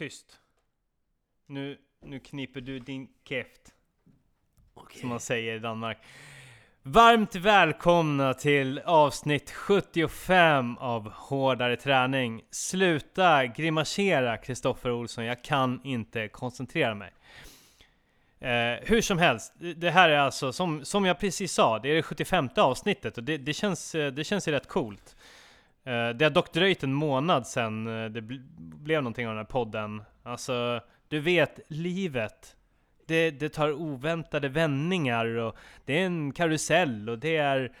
tyst. Nu, nu kniper du din käft. Som man säger i Danmark. Varmt välkomna till avsnitt 75 av Hårdare träning. Sluta grimasera Kristoffer Olsson, jag kan inte koncentrera mig. Eh, hur som helst, det här är alltså som, som jag precis sa, det är det 75 avsnittet och det, det, känns, eh, det känns rätt coolt. Eh, det har dock dröjt en månad sedan eh, det bl blev någonting av den här podden. Alltså, du vet, livet. Det, det tar oväntade vändningar och det är en karusell och det är...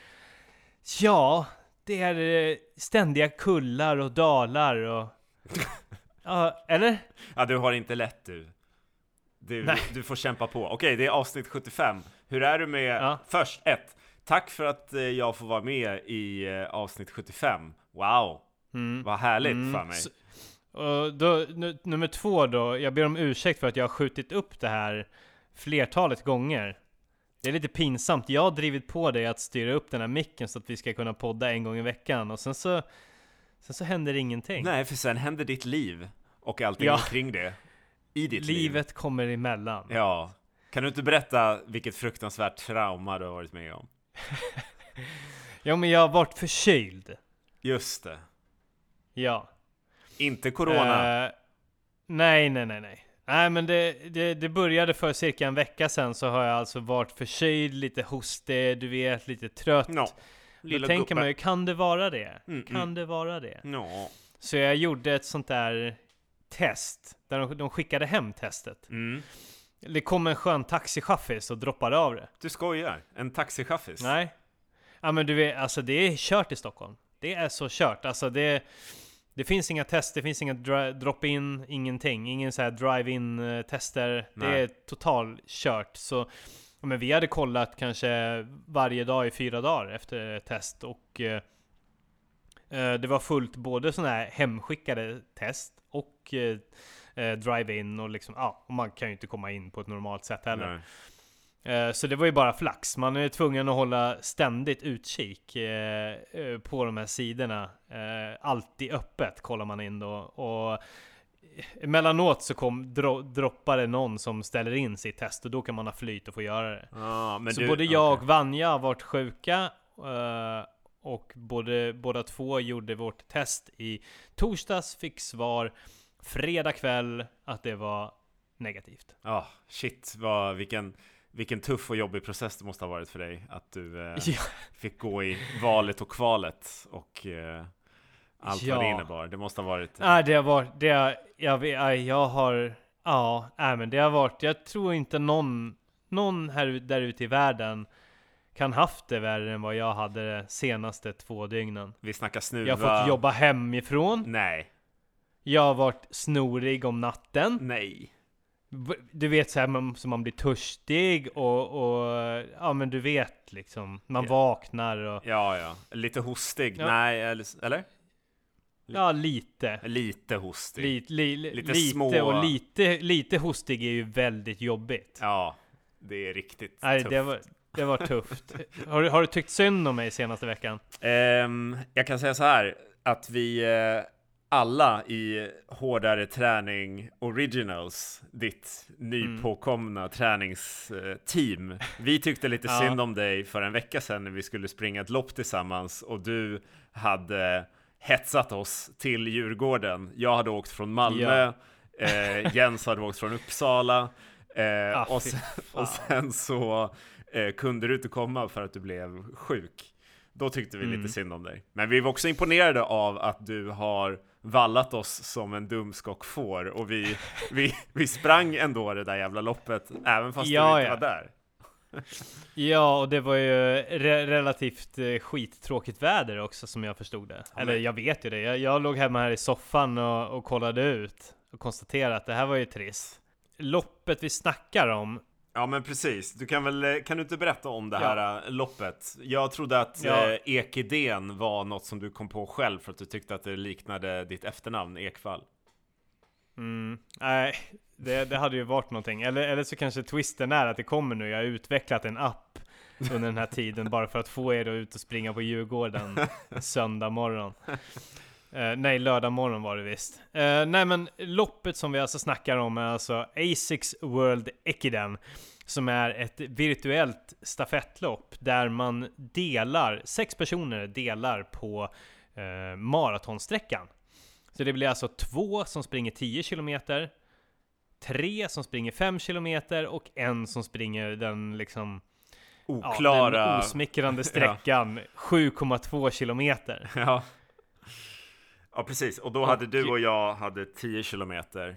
Ja, det är eh, ständiga kullar och dalar och... Ja, eller? Ja, du har inte lätt du. Du, du får kämpa på. Okej, det är avsnitt 75. Hur är du med... Ja. Först, ett. Tack för att jag får vara med i avsnitt 75. Wow! Mm. Vad härligt Mm, för mig. Och då, nu, nummer två då, jag ber om ursäkt för att jag har skjutit upp det här flertalet gånger. Det är lite pinsamt, jag har drivit på dig att styra upp den här micken så att vi ska kunna podda en gång i veckan och sen så Sen så händer ingenting. Nej, för sen händer ditt liv och allting Ja. omkring det. I ditt liv. Livet kommer emellan. Ja. Kan du inte berätta vilket fruktansvärt trauma du har varit med om? Ja men jag har varit förkyld. Just det. Ja. Inte corona. Eh, nej, nej, nej, nej. Nej, men det, det, det började för cirka en vecka sedan så har jag alltså varit förkyld, lite hostig, du vet, lite trött. Då Lilla tänker gubbe. man ju, kan det vara det? Mm, kan mm. det vara det? Nå. Så jag gjorde ett sånt där test, där de, de skickade hem testet. Mm. Det kom en skön taxichaffis och droppade av det. Du skojar? En taxichaffis? Nej. Ja men du vet, alltså det är kört i Stockholm. Det är så kört. Alltså det, det finns inga test, det finns inga drop-in, ingenting. Ingen så här drive-in eh, tester. Det Nej. är total kört. Så men vi hade kollat kanske varje dag i fyra dagar efter test och eh, eh, det var fullt både sådana här hemskickade test och eh, eh, drive-in och liksom, ja, och man kan ju inte komma in på ett normalt sätt heller. Nej. Eh, Så det var ju bara flax. Man är tvungen att hålla ständigt utkik eh, eh, på de här sidorna. Alltid öppet kollar man in då. Och emellanåt så kom, dro, droppar det någon som ställer in sitt test och då kan man ha flyt och få göra det. Men så du, både jag okej. och Vanja har varit sjuka. Och både, båda två gjorde vårt test i torsdags, fick svar fredag kväll att det var negativt. Ja, shit, vad, vilken, vilken tuff och jobbig process det måste ha varit för dig att du eh, Ja. fick gå i valet och kvalet och eh, allt vad det Ja. innebar. Det måste ha varit... Nej, det har varit, det har, jag, nej, jag har, ja, nej, men det har varit, jag tror inte någon, någon här där ute i världen kan haft det värre än vad jag hade de senaste två dygnen. Vi snackar snuva. Jag har fått jobba hemifrån, Nej, jag har varit snorig om natten, nej. Du vet såhär man, så man blir törstig och, och, ja men du vet liksom, man Ja. vaknar och, Ja, ja. Lite hostig. Ja. Nej, eller? ja lite. Lite hostig. Lite, li, Lite lite, små- och lite, lite hostig är ju väldigt jobbigt. Ja, det är riktigt Nej, tufft. det var, det var tufft. Har, du- har du tyckt synd om mig senaste veckan? Ehm, jag kan säga så här att vi eh, alla i Hårdare Träning Originals, ditt nypåkomna träningsteam, vi tyckte lite Ja. synd om dig för en vecka sedan när vi skulle springa ett lopp tillsammans och du hade hetsat oss till Djurgården. Jag hade åkt från Malmö, eh, Jens hade åkt från Uppsala eh, Ah, och, sen, och sen så eh, kunde du inte komma för att du blev sjuk. Då tyckte vi Mm. lite synd om dig. Men vi var också imponerade av att du har vallat oss som en dumskock får och vi, vi, vi sprang ändå det där jävla loppet även fast Ja, du inte ja. var där. Ja, och det var ju re relativt eh, skittråkigt väder också som jag förstod det. Eller men- jag vet ju det. Jag, jag låg hemma här i soffan och, och kollade ut och konstaterade att det här var ju trist. Loppet vi snackar om, Ja men precis, du kan väl, kan du inte berätta om det Ja. här äh, loppet? Jag trodde att Ja. eh, Ekidén var något som du kom på själv för att du tyckte att det liknade ditt efternamn Ekvall. Mm, nej, det, det hade ju varit någonting. Eller, eller så kanske twisten är att det kommer nu. Jag har utvecklat en app under den här tiden bara för att få er att ut och springa på Djurgården en söndag morgon. Uh, nej, lördag morgon var det visst. Uh, nej men loppet som vi alltså snackar om är alltså Asics World Ekiden. Som är ett virtuellt stafettlopp där man delar, sex personer delar på uh, maratonsträckan. Så det blir alltså två som springer 10 km, tre som springer 5 km och en som springer den liksom oklara... Ja, den osmickrande sträckan ja. 7,2 kilometer. Ja. Ja, precis. Och då hade du och jag hade 10 kilometer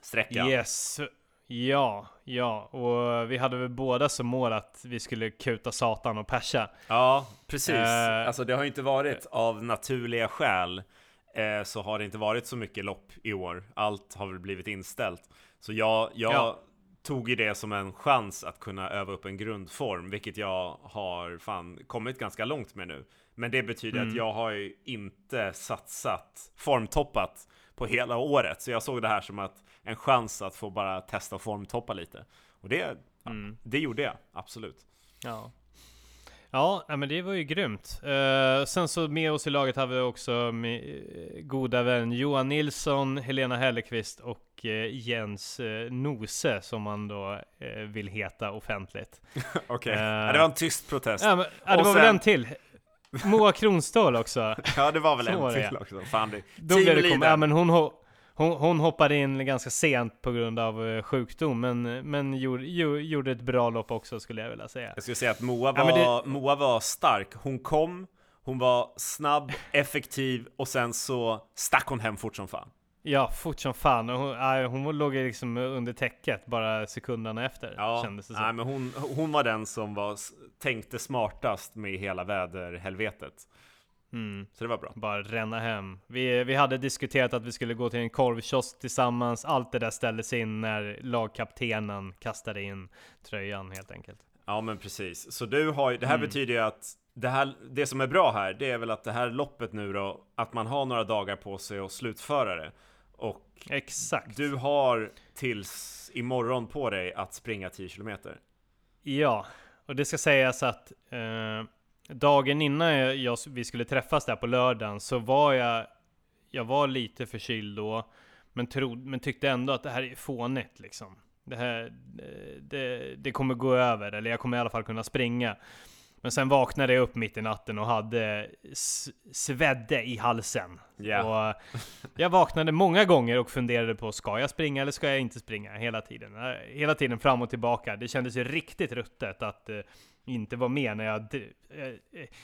sträcka. Yes. Ja, ja, och vi hade väl båda som mål att vi skulle kuta satan och persa. Ja, precis. Uh, alltså det har ju inte varit av naturliga skäl eh, så har det inte varit så mycket lopp i år. Allt har väl blivit inställt. Så jag, jag ja tog ju det som en chans att kunna öva upp en grundform, vilket jag har fan kommit ganska långt med nu. Men det betyder mm. att jag har ju inte satsat, formtoppat på hela året. Så jag såg det här som att en chans att få bara testa och formtoppa lite. Och det, mm. det gjorde jag, absolut. Ja. Ja, men det var ju grymt. Uh, sen så med oss i laget har vi också med, uh, goda vän Johan Nilsson, Helena Hellekvist och uh, Jens Nose som man då vill heta offentligt. Okej, okay. ja, det var en tyst protest. Ja, men, ja det var sen... väl en till. Moa Kronståhl också. ja, det var väl så en till också. Fan, det... Då blev det kom... Ja, men hon, hon, hon hoppade in ganska sent på grund av uh, sjukdom, men, men gjorde, gjorde ett bra lopp också skulle jag vilja säga. Jag skulle säga att Moa var, ja, det... Moa var stark. Hon kom, hon var snabb, effektiv och sen så stack hon hem fort som fan. Ja, fort som fan. Hon, äh, hon låg liksom under täcket bara sekunderna efter. Ja, kändes det som. Nej, men hon, hon var den som var, tänkte smartast med hela väderhelvetet. Mm. Så det var bra. Bara ränna hem. Vi, vi hade diskuterat att vi skulle gå till en korvkiosk tillsammans. Allt det där ställdes in när lagkaptenen kastade in tröjan helt enkelt. Ja men precis. Så du har det här mm. betyder ju att det, här, det som är bra här, det är väl att det här loppet nu då, att man har några dagar på sig att slutföra det. Och Exakt. du har tills imorgon på dig att springa 10 km. Ja, och det ska sägas att eh, dagen innan jag, jag, vi skulle träffas där på lördagen så var jag, jag var lite förkyld då, men, trod, men tyckte ändå att det här är fånigt liksom. Det här, det, det kommer gå över, eller jag kommer i alla fall kunna springa. Men sen vaknade jag upp mitt i natten och hade svedde i halsen. Yeah. Och jag vaknade många gånger och funderade på, ska jag springa eller ska jag inte springa? Hela tiden. Hela tiden fram och tillbaka. Det kändes ju riktigt ruttet att uh, inte vara med när jag... Uh,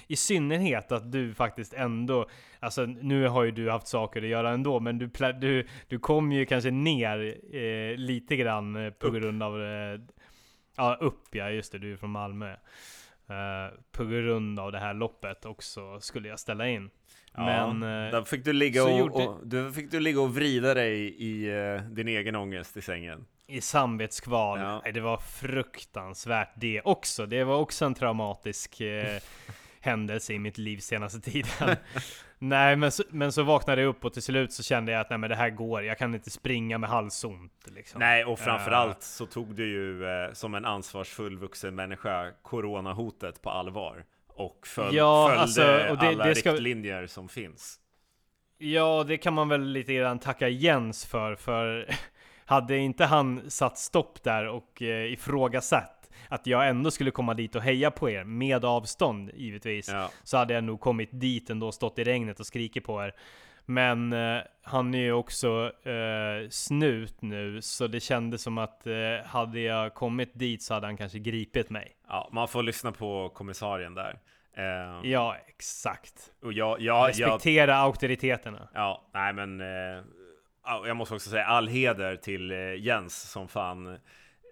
I synnerhet att du faktiskt ändå... Alltså nu har ju du haft saker att göra ändå, men du, du, du kom ju kanske ner uh, lite grann på grund av... Ja, upp ja, just det, du är från Malmö. Uh, på grund av det här loppet också skulle jag ställa in. Ja, Men uh, då fick du, ligga och, gjorde... och, då fick du ligga och vrida dig i uh, din egen ångest i sängen. I samvetskval. Ja. Nej, det var fruktansvärt det också. Det var också en traumatisk händelse i mitt liv senaste tiden. nej, men så, men så vaknade jag upp och till slut så kände jag att nej, men det här går. Jag kan inte springa med halsont. Liksom. Nej, och framförallt uh, så tog du ju eh, som en ansvarsfull vuxen människa coronahotet på allvar. Och föl ja, följde alltså, och det, alla det ska... riktlinjer som finns. Ja, det kan man väl lite grann tacka Jens för, för hade inte han satt stopp där och eh, ifrågasatt att jag ändå skulle komma dit och heja på er, med avstånd givetvis, ja. så hade jag nog kommit dit ändå, stått i regnet och skrikit på er. Men eh, han är ju också eh, snut nu, så det kändes som att eh, hade jag kommit dit så hade han kanske gripit mig. Ja, man får lyssna på kommissarien där. Eh, ja, exakt. Och jag, jag, Respektera jag, auktoriteterna. Ja, nej men eh, jag måste också säga all heder till eh, Jens som fan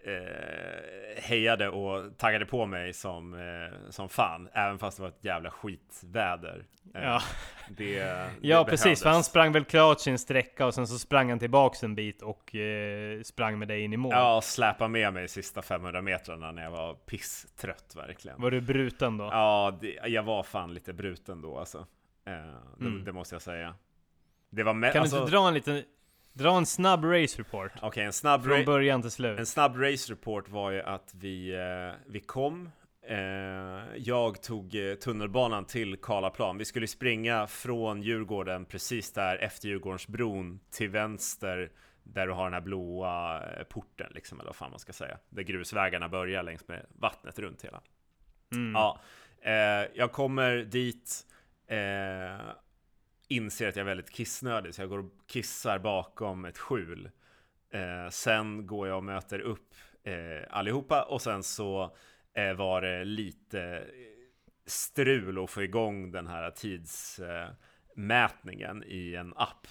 eh, hejade och taggade på mig som, eh, som fan, även fast det var ett jävla skitväder. Eh, ja, det, det ja precis, för han sprang väl klart sin sträcka och sen så sprang han tillbaks en bit och eh, sprang med dig in i mål. Ja, släpade med mig sista 500 metrarna när jag var pisstrött verkligen. Var du bruten då? Ja, det, jag var fan lite bruten då alltså. Eh, det, mm. det, måste jag säga. Det var med, kan alltså, du inte dra en liten Dra en snabb race report. Okej, okay, en snabb Från början till slut. En snabb race report var ju att vi, eh, vi kom Eh, jag tog eh, tunnelbanan till Karlaplan. Vi skulle springa från Djurgården precis där efter Djurgårdsbron till vänster där du har den här blåa eh, porten liksom, eller vad fan man ska säga. Där grusvägarna börjar längs med vattnet runt hela. Mm. Ja, jag kommer dit, inser att jag är väldigt kissnödig, så jag går och kissar bakom ett skjul. Eh, sen går jag och möter upp eh, allihopa och sen så eh, var det lite eh, strul att få igång den här tidsmätningen eh, i en app.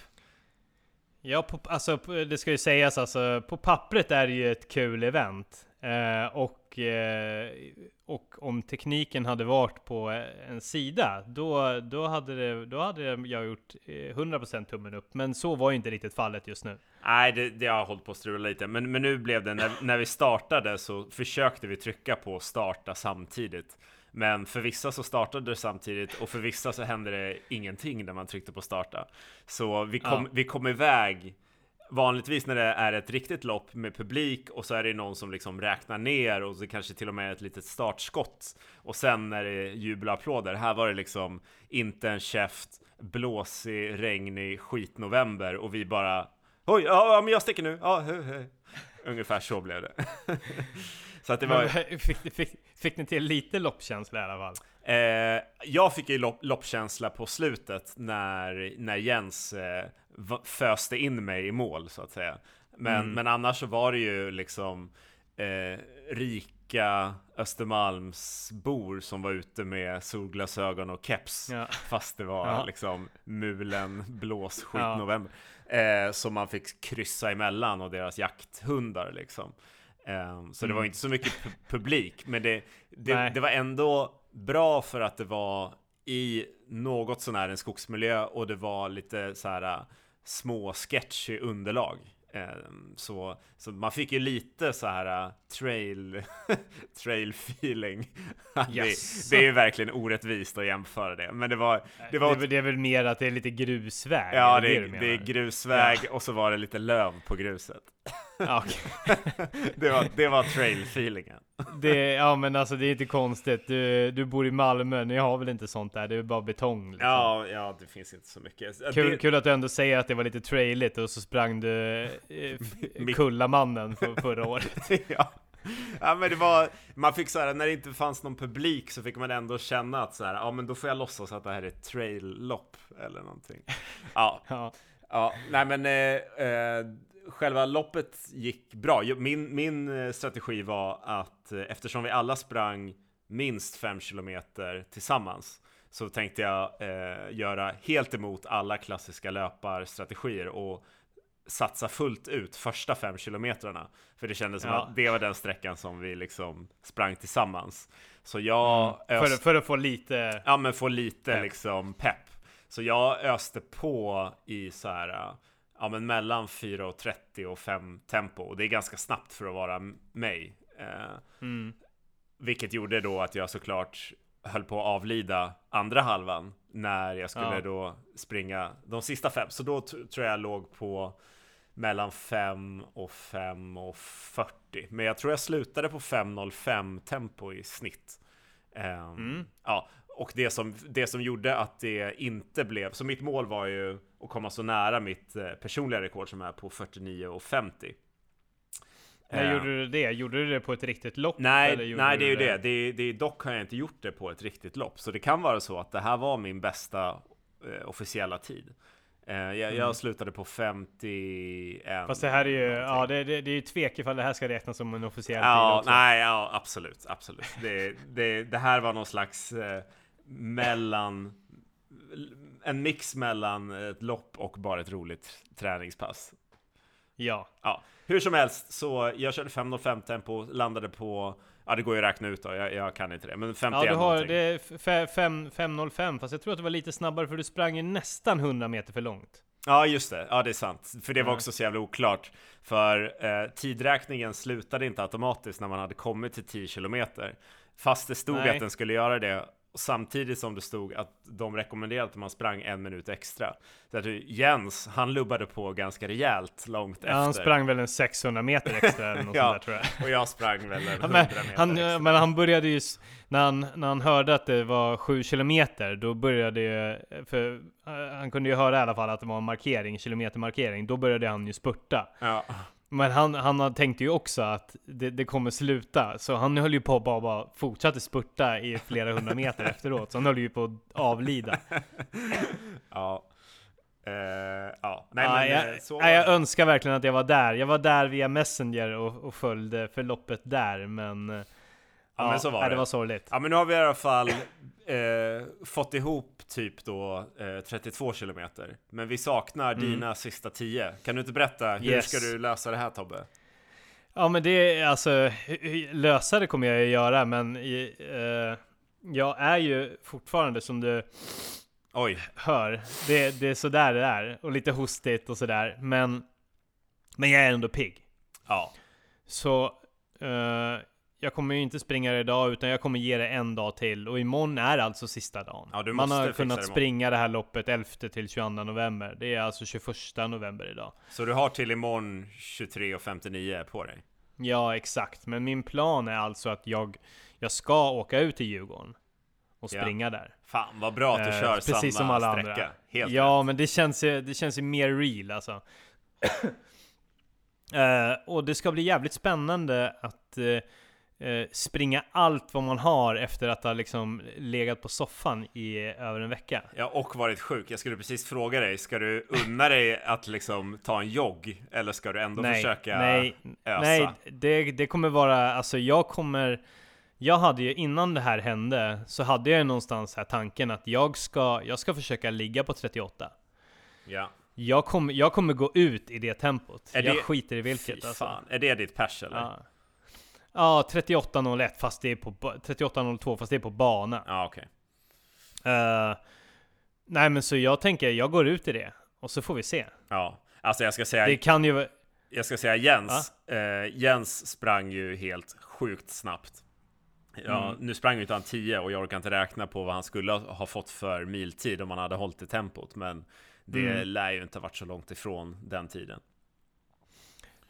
Ja, på, alltså det ska ju sägas alltså, på pappret är det ju ett kul event. Eh, och, eh, och om tekniken hade varit på en sida, då, då, hade, det, då hade jag gjort 100% eh, tummen upp. Men så var ju inte riktigt fallet just nu. Nej, det, det har hållit på att strula lite. Men, men nu blev det, när, när vi startade så försökte vi trycka på starta samtidigt. Men för vissa så startade det samtidigt och för vissa så hände det ingenting när man tryckte på starta. Så vi kom, ja. vi kom iväg Vanligtvis när det är ett riktigt lopp med publik och så är det någon som liksom räknar ner och så kanske till och med ett litet startskott och sen är det jubelapplåder. Här var det liksom inte en käft, blåsig, regnig skitnovember och vi bara Oj, ja, men jag sticker nu. Ja, hej, hej. Ungefär så blev det. så att det var... Fick, fick, fick ni till lite loppkänsla i alla fall? Eh, jag fick ju lopp, loppkänsla på slutet när, när Jens eh, föste in mig i mål så att säga. Men, mm. men annars så var det ju liksom eh, rika Östermalmsbor som var ute med solglasögon och keps. Ja. Fast det var ja. liksom mulen, blås, skit, ja. november. Eh, som man fick kryssa emellan och deras jakthundar liksom. Eh, så mm. det var mm. inte så mycket publik, men det, det, det, var ändå bra för att det var i något sånär en skogsmiljö och det var lite så här små sketchy underlag. Ehm, så, så man fick ju lite så här uh, trail, trail feeling. Yes. det, det, är ju verkligen orättvist att jämföra det. Men det var... Det, var, det, det är väl mer att det är lite grusväg? Ja, det, är, det är grusväg ja. och så var det lite löv på gruset. det, var, det var trail-feelingen. Det, ja men alltså det är inte konstigt. Du, du bor i Malmö, ni har väl inte sånt där? Det är bara betong liksom. Ja, ja det finns inte så mycket. Kul, det... kul att du ändå säger att det var lite trailigt och så sprang du eh, Kullamannen för, förra året. ja. ja men det var, man fick så här, när det inte fanns någon publik så fick man ändå känna att så här, ja men då får jag låtsas att det här är ett trail-lopp eller någonting. Ja. ja. Ja, nej men eh, eh, själva loppet gick bra. Min, min eh, strategi var att eh, eftersom vi alla sprang minst 5 km tillsammans så tänkte jag eh, göra helt emot alla klassiska löparstrategier och satsa fullt ut första fem kilometrarna. För det kändes som ja. att det var den sträckan som vi liksom sprang tillsammans. Så jag mm. öst... för, för, att få lite Ja men få lite pepp. liksom pepp. Så jag öste på i så här ja, men mellan 4.30 och 5 tempo. Och det är ganska snabbt för att vara mig. Eh, mm. Vilket gjorde då att jag såklart höll på att avlida andra halvan när jag skulle ja. då springa de sista fem. Så då tror jag låg på mellan 5 och 5 och 40. Men jag tror jag slutade på 5.05 tempo i snitt. Um, mm. Ja, och det som, det som gjorde att det inte blev, så mitt mål var ju att komma så nära mitt eh, personliga rekord som är på 49 och 50. När uh, gjorde du det? Gjorde du det på ett riktigt lopp? Nej, nej det är ju det. Det, det. Dock har jag inte gjort det på ett riktigt lopp. Så det kan vara så att det här var min bästa eh, officiella tid. Eh, jag, mm. jag, slutade på 51 Fast det här är ju, ja det, det, det är ju tvek ifall det här ska räknas som en officiell ja, tid också. Nej, ja absolut, absolut. Det, det, det här var någon slags eh, mellan en mix mellan ett lopp och bara ett roligt träningspass. Ja. ja. Hur som helst, så jag körde 5.05 tempo, landade på Ja det går ju att räkna ut då, jag, jag kan inte det. Men 51 Ja du har någonting. det 5.05 fast jag tror att det var lite snabbare för du sprang ju nästan 100 meter för långt. Ja just det, ja det är sant. För det var också så jävla oklart. För eh, tidräkningen slutade inte automatiskt när man hade kommit till 10 kilometer. Fast det stod Nej. att den skulle göra det. Samtidigt som det stod att de rekommenderade att man sprang en minut extra. Så att Jens, han lubbade på ganska rejält långt Ja, efter. han sprang väl en 600 meter extra eller något Ja. där tror jag. Och jag sprang väl en 100 Men meter han, extra. men han började ju, när han, när han hörde att det var 7 kilometer, då började ju, för eh, han kunde ju höra i alla fall att det var en markering, kilometermarkering, då började han ju spurta. Ja. Men han, han tänkte ju också att det, det kommer sluta, så han höll ju på att bara, bara fortsatte spurta i flera hundra meter efteråt, så han höll ju på att avlida. Ja. Eh, ja. Nej, ja, men jag, eh, så ja, jag önskar verkligen att jag var där. Jag var där via Messenger och, och följde förloppet där, men... eh, Ja, men så var nej, det. det var sorgligt. Ja men nu har vi i alla fall eh, fått ihop typ då eh, 32 kilometer. Men vi saknar Mm. dina sista 10. Kan du inte berätta, hur Yes. ska du lösa det här Tobbe? Ja men det är alltså, lösa det kommer jag ju göra men eh, jag är ju fortfarande som du Oj, hör, det, det är sådär det är och lite hostigt och sådär men Men jag är ändå pigg. ja. Så eh, jag kommer ju inte springa det idag utan jag kommer ge det en dag till och imorgon är alltså sista dagen. Ja, Man har kunnat det springa det här loppet 11 till 22 november. Det är alltså 21 november idag. Så du har till imorgon 23.59 på dig? Ja, exakt. Men min plan är alltså att jag, jag ska åka ut till Djurgården och Ja. springa där. Fan vad bra att du Eh, kör precis samma som alla sträcka. andra. Helt ja, rätt. men det känns, ju, det känns ju mer real alltså. Eh, och det ska bli jävligt spännande att eh, eh, springa allt vad man har efter att ha liksom legat på soffan i över en vecka. Ja, och varit sjuk. Jag skulle precis fråga dig, ska du unna dig att liksom ta en jogg? Eller ska du ändå försöka nej, ösa? nej, det, det kommer vara, alltså jag kommer Jag hade ju innan det här hände Så hade jag ju någonstans här tanken att jag ska Jag ska försöka ligga på 38 Ja. Jag kommer, jag kommer gå ut i det tempot Är Jag det- skiter i vilket alltså. fan. Är det ditt pers eller? Ja, ja 38.01 fast det är på ba- 38.02 fast det är på bana Ja, okej. Eh, Nej men så jag tänker, jag går ut i det Och så får vi se Ja. Alltså jag ska säga, Det kan ju jag ska säga Jens. Eh, Jens sprang ju helt sjukt snabbt. Ja, Mm. nu sprang ju inte han 10 och jag orkar inte räkna på vad han skulle ha fått för miltid om han hade hållit i tempot. Men det Mm. lär ju inte ha varit så långt ifrån den tiden.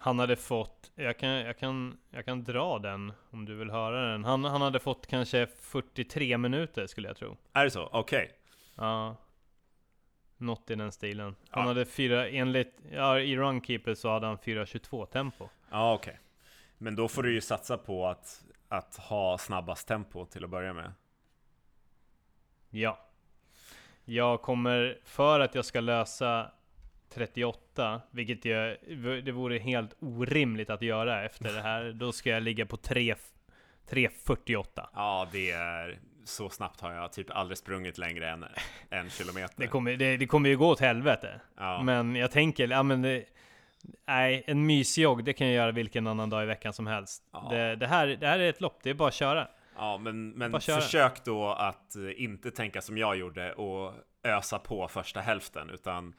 Han hade fått, jag kan, jag kan, jag kan dra den om du vill höra den. Han, han hade fått kanske 43 minuter skulle jag tro. Är det så? Okej. Ja. Något i den stilen. Han Ja. hade fyra, enligt, ja i Runkeeper så hade han 4.22 tempo. Ja, okej. Men då får du ju satsa på att, att ha snabbast tempo till att börja med. Ja. Jag kommer, för att jag ska lösa 38, vilket jag, det vore helt orimligt att göra efter det här, då ska jag ligga på 3, 3.48. Ja, det är så snabbt har jag typ aldrig sprungit längre än en kilometer. Det kommer, det, det kommer ju gå åt helvete. ja. Men jag tänker, ja men det, Nej, en mysjogg, det kan jag göra vilken annan dag i veckan som helst. Ja. Det, det, här, det här är ett lopp, det är bara att köra. Ja, men, men försök då att eh, inte tänka som jag gjorde och ösa på första hälften, utan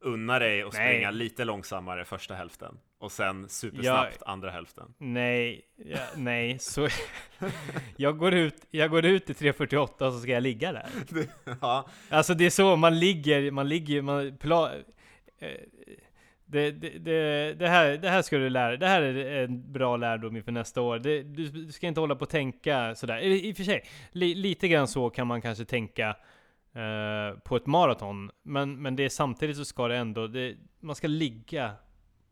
unna dig att Nej. springa lite långsammare första hälften och sen supersnabbt andra hälften. Nej, ja, nej, så... jag, går ut, jag går ut i 3.48 och så ska jag ligga där. ja, Alltså det är så, man ligger, man ligger, man... Pla, eh, det, det, det, det, här, det här ska du lära Det här är en bra lärdom inför nästa år. Det, du, du ska inte hålla på och tänka sådär. I, i och för sig, li, lite grann så kan man kanske tänka eh, på ett maraton. Men, men det är samtidigt så ska det ändå, det, man ska ligga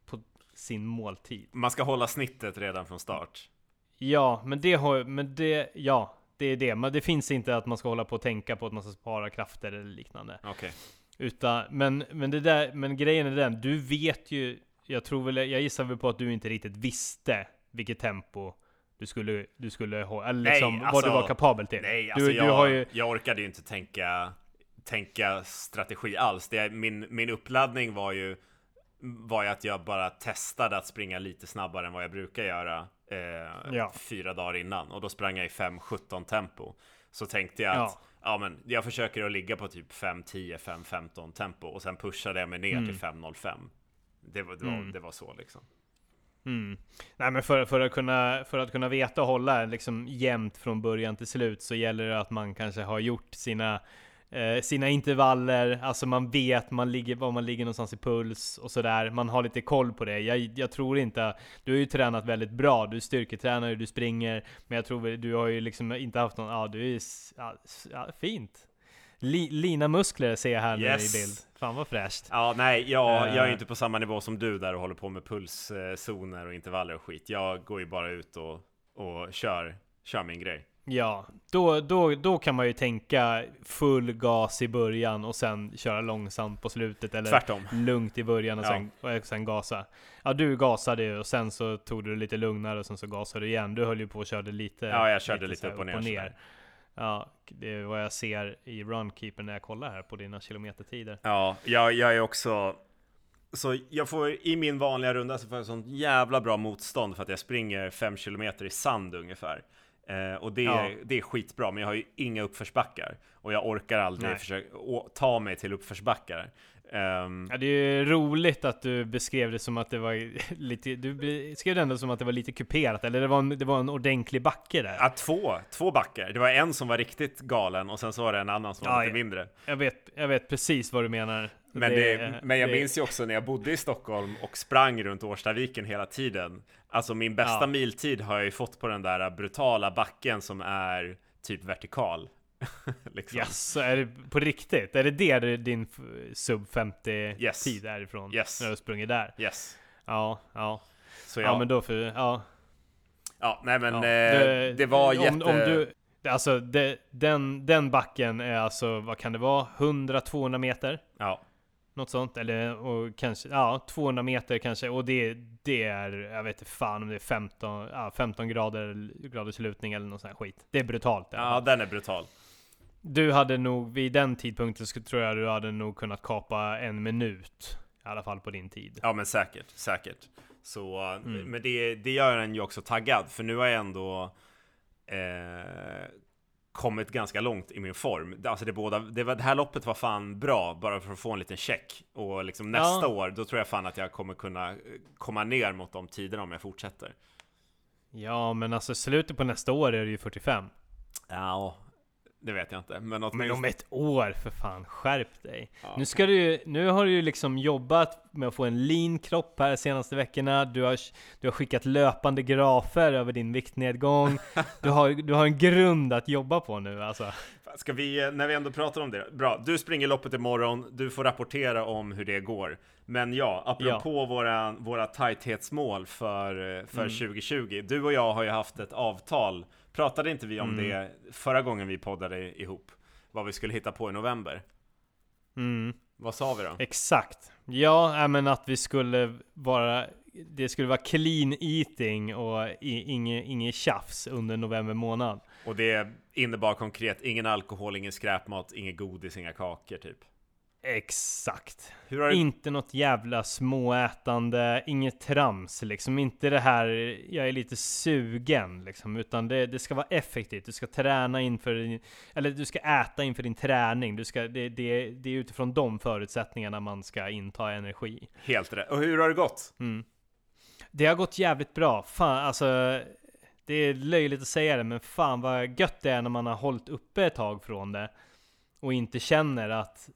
på sin måltid. man ska hålla snittet redan från start. Ja, men det har, men det, ja, det är det. Men det finns inte att man ska hålla på och tänka på att man ska spara krafter eller liknande. Okej. Utan, men, men det där, men grejen är den, du vet ju, jag tror väl, jag gissar väl på att du inte riktigt visste vilket tempo du skulle, du skulle ha, eller Nej, liksom vad alltså- du var kapabel till. Nej, du, alltså jag, du har ju, jag orkade ju inte tänka, tänka strategi alls. Det, min, min uppladdning var ju, var ju att jag bara testade att springa lite snabbare än vad jag brukar göra eh, Ja. fyra dagar innan. Och då sprang jag i 5.17 tempo. Så tänkte jag att Ja. ja, men jag försöker att ligga på typ 5.10, 5.15 tempo och sen pushade jag mig ner Mm. till 5.05. Det var, det, var, Mm. det var så liksom. Mm. Nej men för, för, att kunna, för att kunna veta och hålla liksom jämnt från början till slut så gäller det att man kanske har gjort sina eh, sina intervaller, alltså man vet man ligger, var man ligger någonstans i puls och sådär. Man har lite koll på det. Jag, jag tror inte, du har ju tränat väldigt bra, du styrketränar ju, du springer, men jag tror du har ju liksom inte haft någon, ja du är, ja, ja, fint. Li, lina muskler ser jag här yes. nu i bild. Fan vad fräscht. Ja, nej, jag, jag är eh. inte på samma nivå som du där och håller på med pulszoner och intervaller och skit. Jag går ju bara ut och, och kör, kör min grej. Ja, då, då, då kan man ju tänka full gas i början och sen köra långsamt på slutet. Eller Tvärtom. lugnt i början och, ja. sen, och sen gasa. Ja, du gasade ju och sen så tog du det lite lugnare och sen så gasade du igen. Du höll ju på och körde lite. Ja, jag körde lite, lite upp och ner. Och ner. Ja, det är vad jag ser i Runkeeper när jag kollar här på dina kilometertider. Ja, jag, jag är också så jag får i min vanliga runda så får jag sånt jävla bra motstånd för att jag springer 5 km i sand ungefär. Eh, och det, ja. det är skitbra, men jag har ju inga uppförsbackar. Och jag orkar aldrig försöka ta mig till uppförsbackar. Um, ja, det är ju roligt att du beskrev det som att det var lite, du beskrev det ändå som att det var lite kuperat, eller det var en, det var en ordentlig backe där? Ja, två, två backar. Det var en som var riktigt galen och sen så var det en annan som var ja, lite mindre. Jag vet, jag vet precis vad du menar. Men, det, det, men jag det, minns ju också när jag bodde i Stockholm och sprang runt Årstaviken hela tiden. Alltså min bästa ja. miltid har jag ju fått på den där brutala backen som är typ vertikal. liksom. Yes, är det på riktigt? Är det det din sub 50 yes. tid är ifrån? Yes. När du sprungit där? Yes. Ja, ja. Så ja. ja men då för, ja. Ja, nej men ja. Eh, det, det, var jätte... Om, om du, alltså det, den, den backen är alltså, vad kan det vara? 100-200 meter? Ja. Något sånt, eller och kanske, ja 200 meter kanske, och det, det är, jag vet inte fan om det är 15, ja, 15 grader, graders lutning eller något sånt här skit. Det är brutalt. Ja, den är brutal. Du hade nog, vid den tidpunkten så tror jag du hade nog kunnat kapa en minut. I alla fall på din tid. Ja men säkert, säkert. Så, mm. men det, det gör en ju också taggad, för nu har jag ändå eh, kommit ganska långt i min form. Alltså det, båda, det, var, det här loppet var fan bra, bara för att få en liten check. Och liksom nästa ja. år, då tror jag fan att jag kommer kunna eh, komma ner mot de tiderna om jag fortsätter. Ja, men alltså slutet på nästa år är det ju 45. Ja, det vet jag inte. Men, men om ett år för fan, skärp dig! Ja. Nu, ska du, nu har du ju liksom jobbat med att få en lean kropp här de senaste veckorna. Du har, du har skickat löpande grafer över din viktnedgång. Du har, du har en grund att jobba på nu alltså. Ska vi, när vi ändå pratar om det. Bra, du springer loppet imorgon. Du får rapportera om hur det går. Men ja, apropå ja. Våra, våra tajthetsmål för, för mm. 2020. Du och jag har ju haft ett avtal Pratade inte vi om mm. det förra gången vi poddade ihop? Vad vi skulle hitta på i november? Mm. Vad sa vi då? Exakt. Ja, men att vi skulle vara det skulle vara clean eating och inget, inget tjafs under november månad. Och det innebar konkret ingen alkohol, ingen skräpmat, inget godis, inga kakor typ? Exakt. Du... Inte något jävla småätande, inget trams liksom. Inte det här, jag är lite sugen liksom. Utan det, det ska vara effektivt. Du ska träna inför, din, eller du ska äta inför din träning. Du ska, det, det, det är utifrån de förutsättningarna man ska inta energi. Helt rätt. Och hur har det gått? Mm. Det har gått jävligt bra. Fan, alltså. Det är löjligt att säga det, men fan vad gött det är när man har hållit uppe ett tag från det. Och inte känner att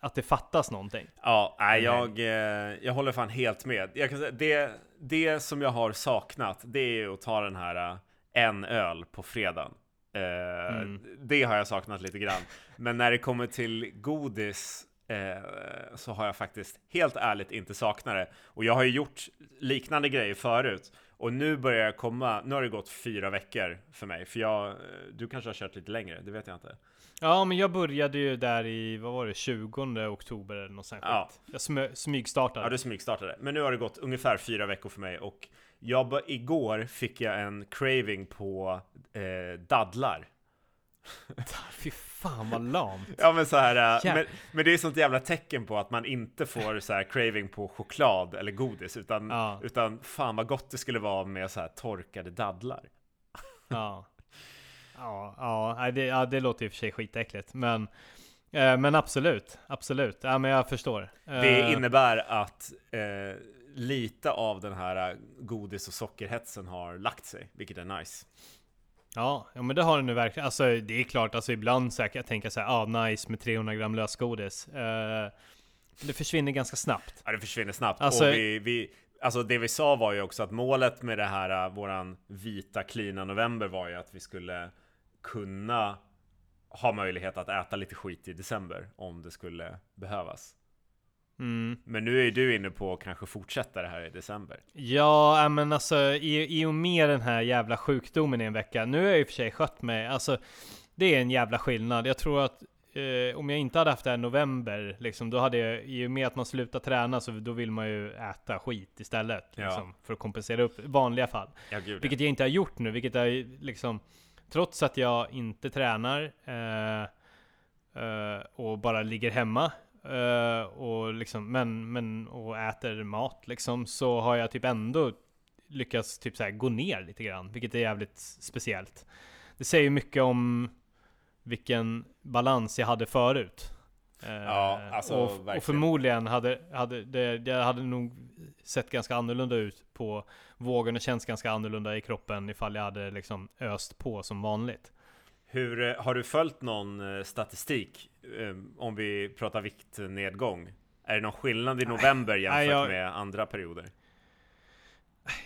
att det fattas någonting. Ja, nej, jag, eh, jag håller fan helt med. Jag kan säga, det, det som jag har saknat, det är att ta den här uh, en öl på fredagen. Uh, mm. Det har jag saknat lite grann. Men när det kommer till godis så har jag faktiskt helt ärligt inte saknat det. Och jag har ju gjort liknande grejer förut. Och nu börjar jag komma, nu har det gått fyra veckor för mig. För jag, du kanske har kört lite längre, det vet jag inte. Ja, men jag började ju där i, vad var det, 20 oktober eller något sånt ja. Jag smy smygstartade. Ja, du smygstartade. Men nu har det gått ungefär fyra veckor för mig och jag, igår fick jag en craving på eh, dadlar. Fy fan vad lamt. Ja men så här, äh, men, men, det är sånt jävla tecken på att man inte får så här craving på choklad eller godis utan, ja. utan fan vad gott det skulle vara med så här torkade dadlar. Ja. Ja, ja, det, ja, det låter och för sig skitäckligt. Men, eh, men absolut, absolut. Ja, men jag förstår. Det eh, innebär att eh, lite av den här godis och sockerhetsen har lagt sig, vilket är nice. Ja, ja men det har den nu verkligen. Alltså det är klart, alltså ibland så kan jag tänka så här, ah nice med 300 gram lösgodis. Uh, det försvinner ganska snabbt. Ja, det försvinner snabbt. Alltså, och vi, vi, alltså det vi sa var ju också att målet med det här, våran vita klina november var ju att vi skulle kunna ha möjlighet att äta lite skit i december om det skulle behövas. Mm. Men nu är du inne på att kanske fortsätta det här i december. Ja, men alltså i, i och med den här jävla sjukdomen i en vecka. Nu har jag i och för sig skött mig. Alltså, det är en jävla skillnad. Jag tror att eh, om jag inte hade haft det här i november, liksom, då hade jag, i och med att man slutar träna, så då vill man ju äta skit istället. Liksom, För att kompensera upp vanliga fall. Ja, gud, vilket jag inte har gjort nu, vilket är liksom, trots att jag inte tränar, eh, eh, och bara ligger hemma eh, och liksom, men, men, och äter mat liksom, så har jag typ ändå lyckats typ så här, gå ner lite grann, vilket är jävligt speciellt. Det säger ju mycket om vilken balans jag hade förut. Uh, ja, alltså, och, och, förmodligen hade, hade det, det hade nog sett ganska annorlunda ut på vågen och känts ganska annorlunda i kroppen ifall jag hade liksom öst på som vanligt. Hur, eh, har du följt någon statistik Ehm, om vi pratar viktnedgång, är det någon skillnad i november jämfört med andra perioder?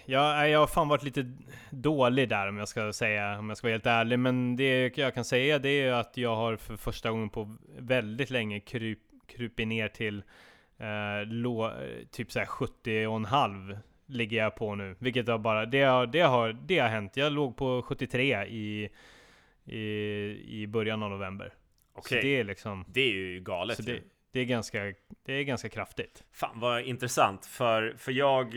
Ja, jag har fan varit lite dålig där om jag ska säga, om jag ska vara helt ärlig. Men det jag kan säga det är att jag har för första gången på väldigt länge kryp, krupit ner till eh, lå, typ såhär 70,5 ligger jag på nu. Vilket har bara, det har, det har, det har hänt. Jag låg på 73 i, i, i början av november. Okej. Så det är liksom... Det är ju galet så det, det, är ganska, det är ganska kraftigt. Fan vad intressant, för, för jag,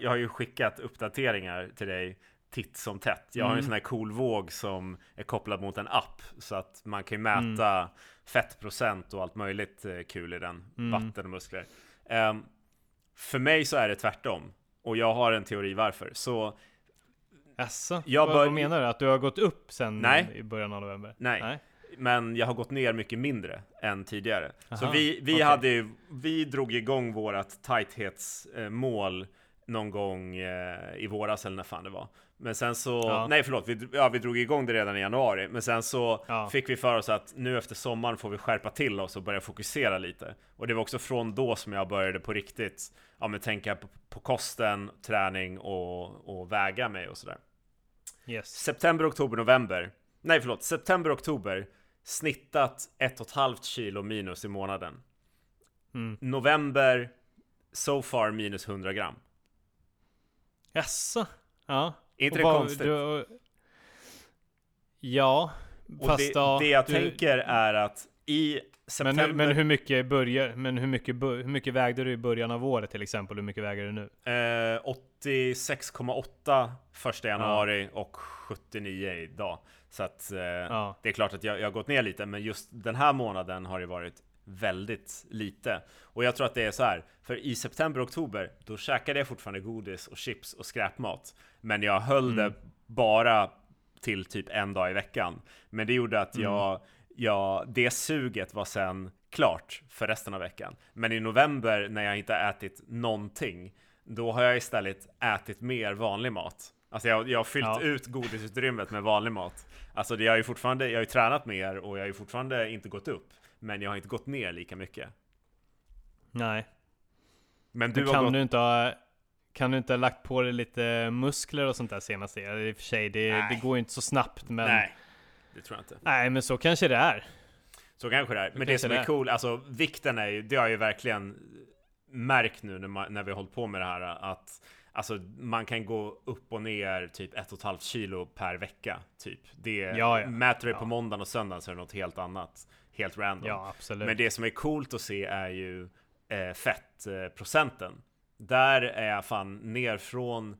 jag har ju skickat uppdateringar till dig titt som tätt. Jag har mm. en sån här cool våg som är kopplad mot en app så att man kan mäta mm. fettprocent och allt möjligt eh, kul i den. Mm. Vatten och muskler. Um, för mig så är det tvärtom och jag har en teori varför. Så Jaså? Jag bör... Vad menar du? Att du har gått upp sen Nej. i början av november? Nej. Nej men jag har gått ner mycket mindre än tidigare. Aha, så vi, vi, okay. hade, vi drog igång vårat tighthetsmål någon gång eh, i våras eller när fan det var. Men sen så, ja. nej förlåt, vi, ja, vi drog igång det redan i januari. Men sen så ja. fick vi för oss att nu efter sommaren får vi skärpa till oss och börja fokusera lite. Och det var också från då som jag började på riktigt, ja men tänka på, på kosten, träning och, och väga mig och sådär. Yes. September, oktober, november. Nej förlåt, september, oktober snittat 1,5 kilo minus i månaden. Mm. November, so far minus 100 gram. Jaså? Ja. Är inte det vad, konstigt? Du, ja, och fast det, då, det jag du, tänker är att i september... Men, men hur mycket börjar, men hur mycket, hur mycket vägde du i början av året till exempel? Hur mycket väger du nu? Eh, 86,8 första januari ja. och 79 idag. Så att eh, ja. det är klart att jag, jag har gått ner lite, men just den här månaden har det varit väldigt lite. Och jag tror att det är så här, för i september, oktober, då käkade jag fortfarande godis och chips och skräpmat. Men jag höll mm. det bara till typ en dag i veckan. Men det gjorde att jag, mm. jag, det suget var sen klart för resten av veckan. Men i november när jag inte ätit någonting, då har jag istället ätit mer vanlig mat. Alltså jag, jag har fyllt ja. ut godisutrymmet med vanlig mat. Alltså jag har ju fortfarande, jag har ju tränat mer och jag har ju fortfarande inte gått upp. Men jag har inte gått ner lika mycket. Nej. Men du men kan gått... du inte ha, kan du inte ha lagt på dig lite muskler och sånt där senast? I och för sig, det, det går ju inte så snabbt men... Nej, det tror jag inte. Nej, men så kanske det är. Så kanske det är. Men det, det som är, är cool, alltså vikten är ju, det har jag ju verkligen märkt nu när, man, när vi har hållit på med det här att Alltså man kan gå upp och ner typ ett och ett halvt kilo per vecka. Typ. Det, ja, ja. Mäter du ja. på måndagen och söndagen så är det något helt annat. Helt random. Ja, absolut. Men det som är coolt att se är ju eh, fettprocenten. Där är jag fan ner från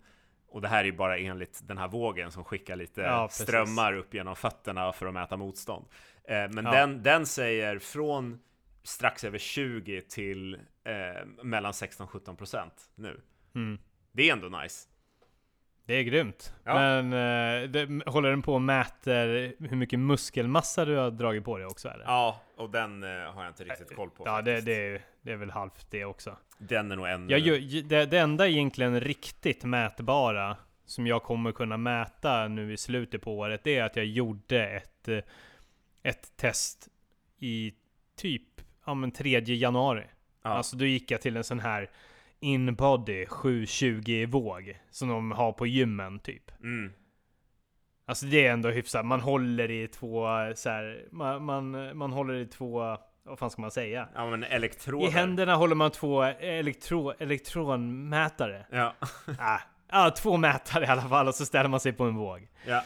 och det här är ju bara enligt den här vågen som skickar lite ja, strömmar upp genom fötterna för att mäta motstånd. Eh, men ja. den, den säger från strax över 20 till eh, mellan 16-17% nu. Mm. Det är ändå nice. Det är grymt. Ja. Men eh, det, håller den på och mäter hur mycket muskelmassa du har dragit på dig också eller? Ja, och den eh, har jag inte riktigt koll på. Ja, det, det, är- det är väl halvt det också. Den är nog ännu... Jag, det, det enda egentligen riktigt mätbara som jag kommer kunna mäta nu i slutet på året, det är att jag gjorde ett, eh, ett test i typ ja, men 3 januari. ja. Alltså då gick jag till en sån här inbody 720 våg som de har på gymmen typ. mm. Alltså det är ändå hyfsat. Man håller i två så här, man, man, man håller i två, vad fan ska man säga? ja, men elektroder. I händerna håller man två elektro, elektronmätare. Ja. ah, ah, två mätare i alla fall och så ställer man sig på en våg. ja.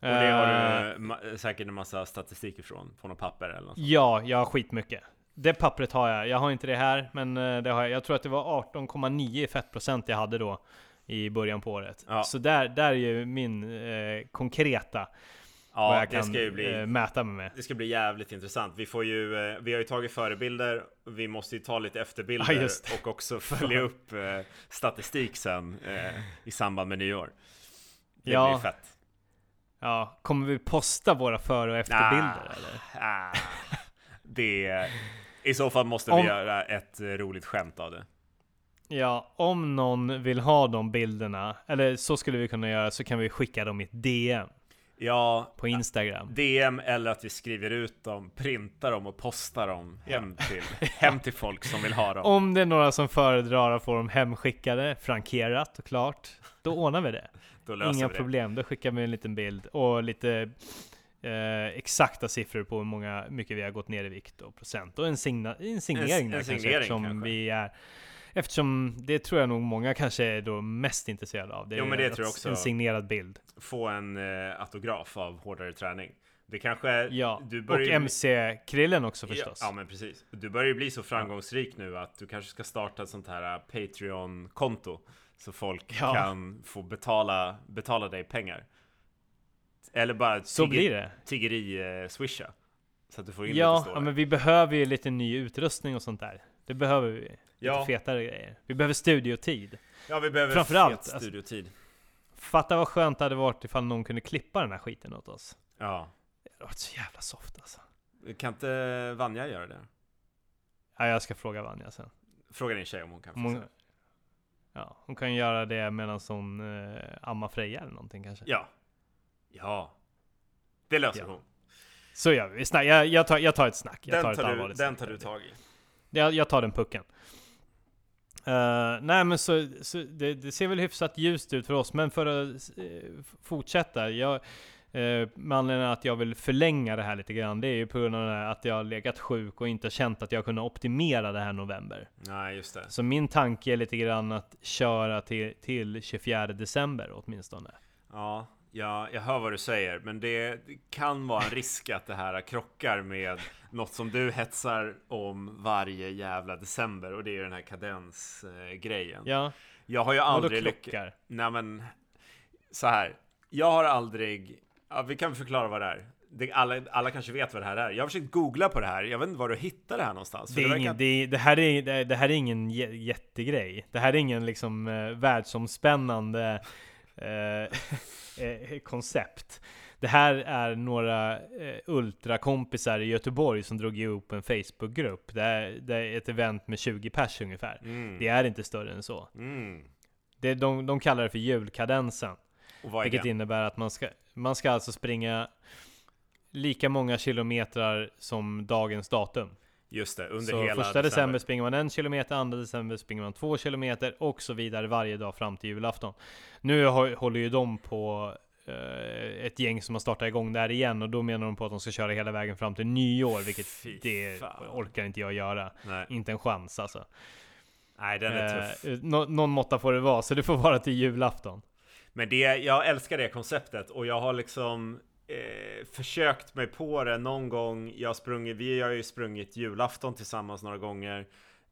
Och det har du ma- säkert en massa statistik ifrån, på något papper eller något sånt. Ja, jag har skitmycket. Det pappret har jag. Jag har inte det här, men eh, det har jag. Jag tror att det var 18,9 i fettprocent jag hade då i början på året. Ja. Så där, där är ju min eh, konkreta vad Ja, jag det kan ska ju bli... eh, mäta mig med. Det ska bli jävligt intressant. Vi får ju, eh, vi har ju tagit förebilder, vi måste ju ta lite efterbilder det. och också följa upp eh, statistik sen eh, i samband med nyår. Det Ja. blir fett. Ja, kommer vi posta våra före och efterbilder eller? Ah, det, I så fall måste Om- vi göra ett roligt skämt av det. Ja, om någon vill ha de bilderna, eller så skulle vi kunna göra, så kan vi skicka dem i ett DM Ja, på Instagram. DM eller att vi skriver ut dem, printar dem och postar dem hem, till, hem till folk som vill ha dem. Om det är några som föredrar att få dem hemskickade, frankerat och klart, då ordnar vi det. Inga vi det. problem, då skickar vi en liten bild och lite eh, exakta siffror på hur många, mycket vi har gått ner i vikt och procent. Och en, signa, en signering En- där en kanske, signering eftersom kanske. vi är Eftersom det tror jag nog många kanske är då mest intresserade av. Det Jo, men det tror jag också. En signerad bild. Få en eh, autograf av hårdare träning. Det kanske... Ja, du och börjar MC-krillen också förstås. Ja, ja, men precis. Du börjar ju bli så framgångsrik nu att du kanske ska starta ett sånt här uh, Patreon-konto. Så folk Ja. kan få betala, betala dig pengar. Eller bara Så blir det. tiggeri-swisha. så att du får in lite Ja, stålar. ja, men vi behöver ju lite ny utrustning och sånt där. Det behöver vi. Ja. Lite fetare grejer. Vi behöver studiotid. ja, vi behöver framförallt, fet alltså- studiotid. Fatta vad skönt det hade varit ifall någon kunde klippa den här skiten åt oss. Ja. Det hade varit så jävla soft alltså. Kan inte Vanja göra det? Ja, jag ska fråga Vanja sen. Fråga din tjej om hon kan fixa hon, ja, hon kan göra det medan hon eh, ammar Freja eller någonting kanske. Ja. Ja. Det löser Ja. hon. Så gör vi. snack, jag, jag, tar, jag tar ett snack. Jag Den tar tar, du, den tar du tag i. Jag, jag tar den pucken. Eh, nej men så, så det, det ser väl hyfsat ljust ut för oss, men för att eh, fortsätta. Jag, eh, med anledning att jag vill förlänga det här lite grann, det är ju på grund av att jag har legat sjuk och inte känt att jag kunnat optimera det här november. Nej, just det. Så min tanke är lite grann att köra till, till 24 december åtminstone. Ja, ja, jag hör vad du säger, men det, kan vara en risk att det här krockar med något som du hetsar om varje jävla december och det är ju den här kadensgrejen. Ja, Jag har ju aldrig lyckats. Nej, men så här. Jag har aldrig. Ja, vi kan förklara vad det är. Det, alla, alla kanske vet vad det här är. Jag har försökt googla på det här. Jag vet inte var du hittar det här någonstans. Det, ingen, det, det, här är, det, det här är ingen jä- jättegrej. Det här är ingen liksom eh, världsomspännande eh, eh, koncept. Det här är några eh, ultrakompisar i Göteborg som drog ihop en Facebookgrupp. Det är, det är ett event med 20 pers ungefär. Mm. Det är inte större än så. Mm. Det, de, de kallar det för julkadensen. Vilket det? innebär att man ska, man ska alltså springa lika många kilometrar som dagens datum. Just det, under Så hela första december. springer man en kilometer, andra december springer man två kilometer och så vidare varje dag fram till julafton. Nu håller ju de på eh, ett gäng som har startat igång där igen och då menar de på att de ska köra hela vägen fram till nyår, vilket Fy det fan. orkar inte jag göra. Nej, Inte en chans alltså. Nej den är tuff. Eh, nå- någon måtta får det vara, så det får vara till julafton. Men det, jag älskar det konceptet och jag har liksom eh, försökt mig på det någon gång. Jag sprungit, vi har ju sprungit julafton tillsammans några gånger.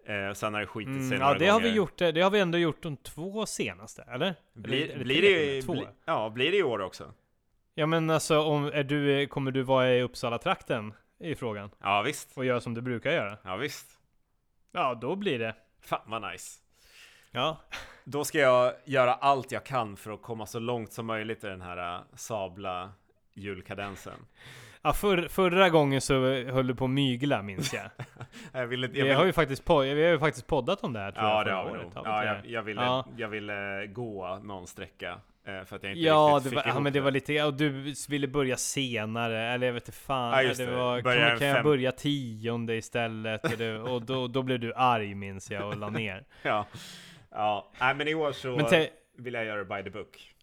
Eh, sen har det skitit sig Mm, några ja, det har, vi gånger. gjort, eh, det har vi ändå gjort de två senaste, eller? Blir, eller, blir, det, två. bli, ja, blir det i år också? Ja men alltså, om, är du, kommer du vara i Uppsala-trakten? I frågan. Ja visst. Och göra som du brukar göra? Ja visst. Ja, då blir det. Fan vad nice. Ja. Då ska jag göra allt jag kan för att komma så långt som möjligt i den här äh, sabla julkadensen. Ja, för, förra gången så höll du på att mygla minns jag. jag ville, jag Vi ville, har ju faktiskt, po- vi har ju faktiskt poddat om det här tror ja, jag det har vi året. Har Ja, jag, det? jag, ville, Ja. jag ville gå någon sträcka eh, för att jag inte Ja, riktigt det fick var, ja, ihop men det var lite, ja, och du ville börja senare, eller jag vet inte fan. Ja, det det. var, kan, kan jag fem- börja tionde istället? Och, det, och då, då blev du arg minns jag och la ner. Ja, ja. Nej, men i år så vill jag göra det by the book.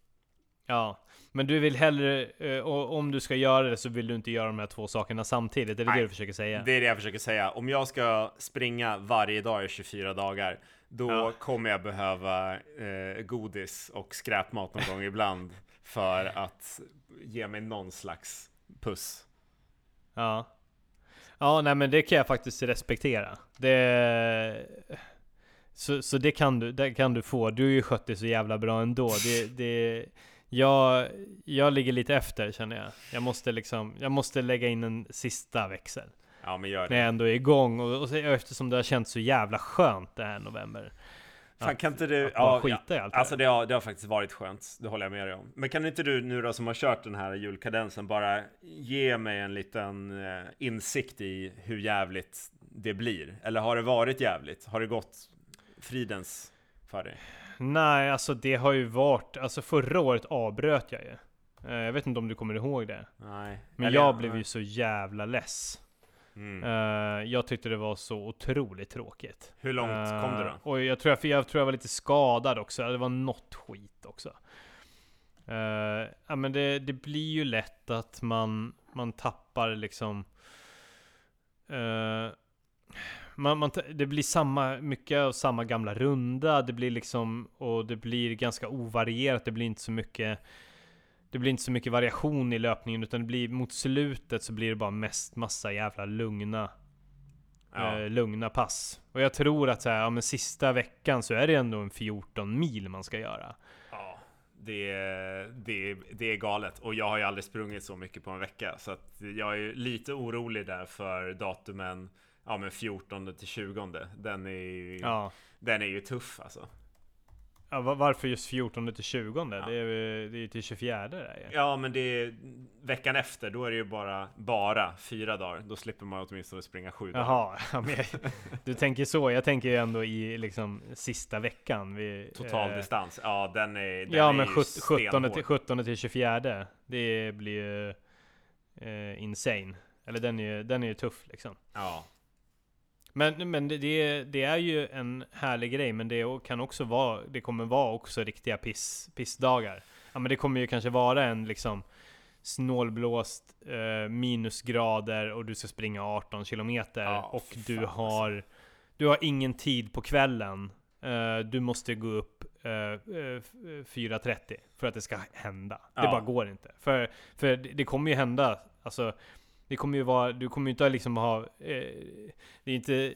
ja, men du vill hellre, eh, och om du ska göra det så vill du inte göra de här två sakerna samtidigt? Är det Nej, det du försöker säga? Det är det jag försöker säga. Om jag ska springa varje dag i 24 dagar, då Ja. kommer jag behöva eh, godis och skräpmat någon gång ibland för att ge mig någon slags puss. Ja. Ja, nej men det kan jag faktiskt respektera. Det... Så, så det, kan du, det kan du få. Du har ju skött dig så jävla bra ändå. Det, det, jag, jag ligger lite efter känner jag. Jag måste liksom, jag måste lägga in en sista växel. Ja, men gör När jag det. ändå är igång. Och, och eftersom det har känts så jävla skönt det här november. Fan, kan inte du... att Ja, skita ja, i allt det alltså det har, det har faktiskt varit skönt. Det håller jag med dig om. Men kan inte du nu då som har kört den här julkadensen bara ge mig en liten eh, insikt i hur jävligt det blir? Eller har det varit jävligt? Har det gått fridens för dig? Nej, alltså det har ju varit, alltså förra året avbröt jag ju. Eh, Jag vet inte om du kommer ihåg det. Nej. Men Eller- jag blev ju så jävla less. Mm. Eh, jag tyckte det var så otroligt tråkigt. Hur långt kom du Eh, då? Och jag tror jag, jag tror jag var lite skadad också. Det var något skit också. Eh, ja men det, det blir ju lätt att man, man tappar liksom... man, man, det blir samma, mycket av samma gamla runda. Det blir liksom, och det blir ganska ovarierat. Det blir inte så mycket det blir inte så mycket variation i löpningen utan det blir mot slutet så blir det bara mest massa jävla lugna Ja. eh, lugna pass. Och jag tror att så här, ja, men sista veckan så är det ändå en 14 mil man ska göra. Ja, det, det, det är galet. Och jag har ju aldrig sprungit så mycket på en vecka. Så att jag är lite orolig där för datumen ja, men 14 till 20. Den är ju, Ja. den är ju tuff alltså. ja va- varför just 14 till 20? Det är ju det är ju till 24 där ju. Ja, men det är veckan efter. Då är det ju bara, bara fyra dagar. Då slipper man åtminstone springa sju dagar. Jaha, ja, jag, du tänker så. Jag tänker ju ändå i liksom sista veckan. Vi, Total eh, distans. Ja, den är, den Ja är men ju 17 stenhård. till, 17 till 24 Det blir ju eh, insane. Eller den är ju, den är ju tuff liksom. Ja, Men, men det, det, det är ju en härlig grej, men det kan också vara, det kommer vara också riktiga piss, pissdagar. Ja men det kommer ju kanske vara en liksom snålblåst, eh, minusgrader och du ska springa 18 kilometer Ja, och du fan, alltså. har, du har ingen tid på kvällen. Eh, du måste gå upp eh, eh, 4.30 för att det ska hända. Det Ja. bara går inte. För, för det det kommer ju hända, alltså det kommer ju vara, du kommer ju inte liksom ha, eh, det är inte,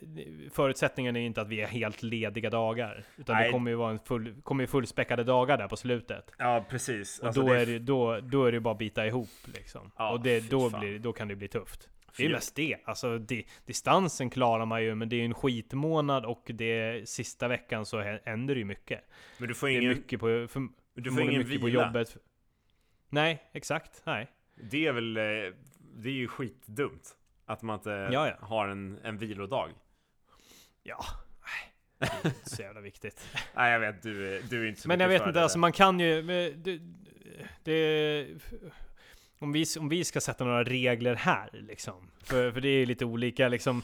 förutsättningen är inte att vi är helt lediga dagar. Utan Nej. det kommer ju vara en full, kommer ju fullspäckade dagar där på slutet. ja precis. Och Alltså, då, det är det, då, då är det bara att bita ihop liksom. Ja, och det, då, blir, då kan det bli tufft. Det är ju mest det. Alltså di, distansen klarar man ju, men det är ju en skitmånad och det sista veckan så hä- händer det ju mycket. Men du får Det är ingen, mycket på, för, du får ingen mycket vila. på jobbet. Nej, exakt. Nej. Det är väl, eh, det är ju skitdumt. Att man inte Ja, ja. har en, en vilodag. Ja. Det är inte så jävla viktigt. Nej jag vet, du, du är inte så Men jag vet inte, alltså man kan ju... Det, det, om, vi, om vi ska sätta några regler här liksom. För, för det är lite olika liksom.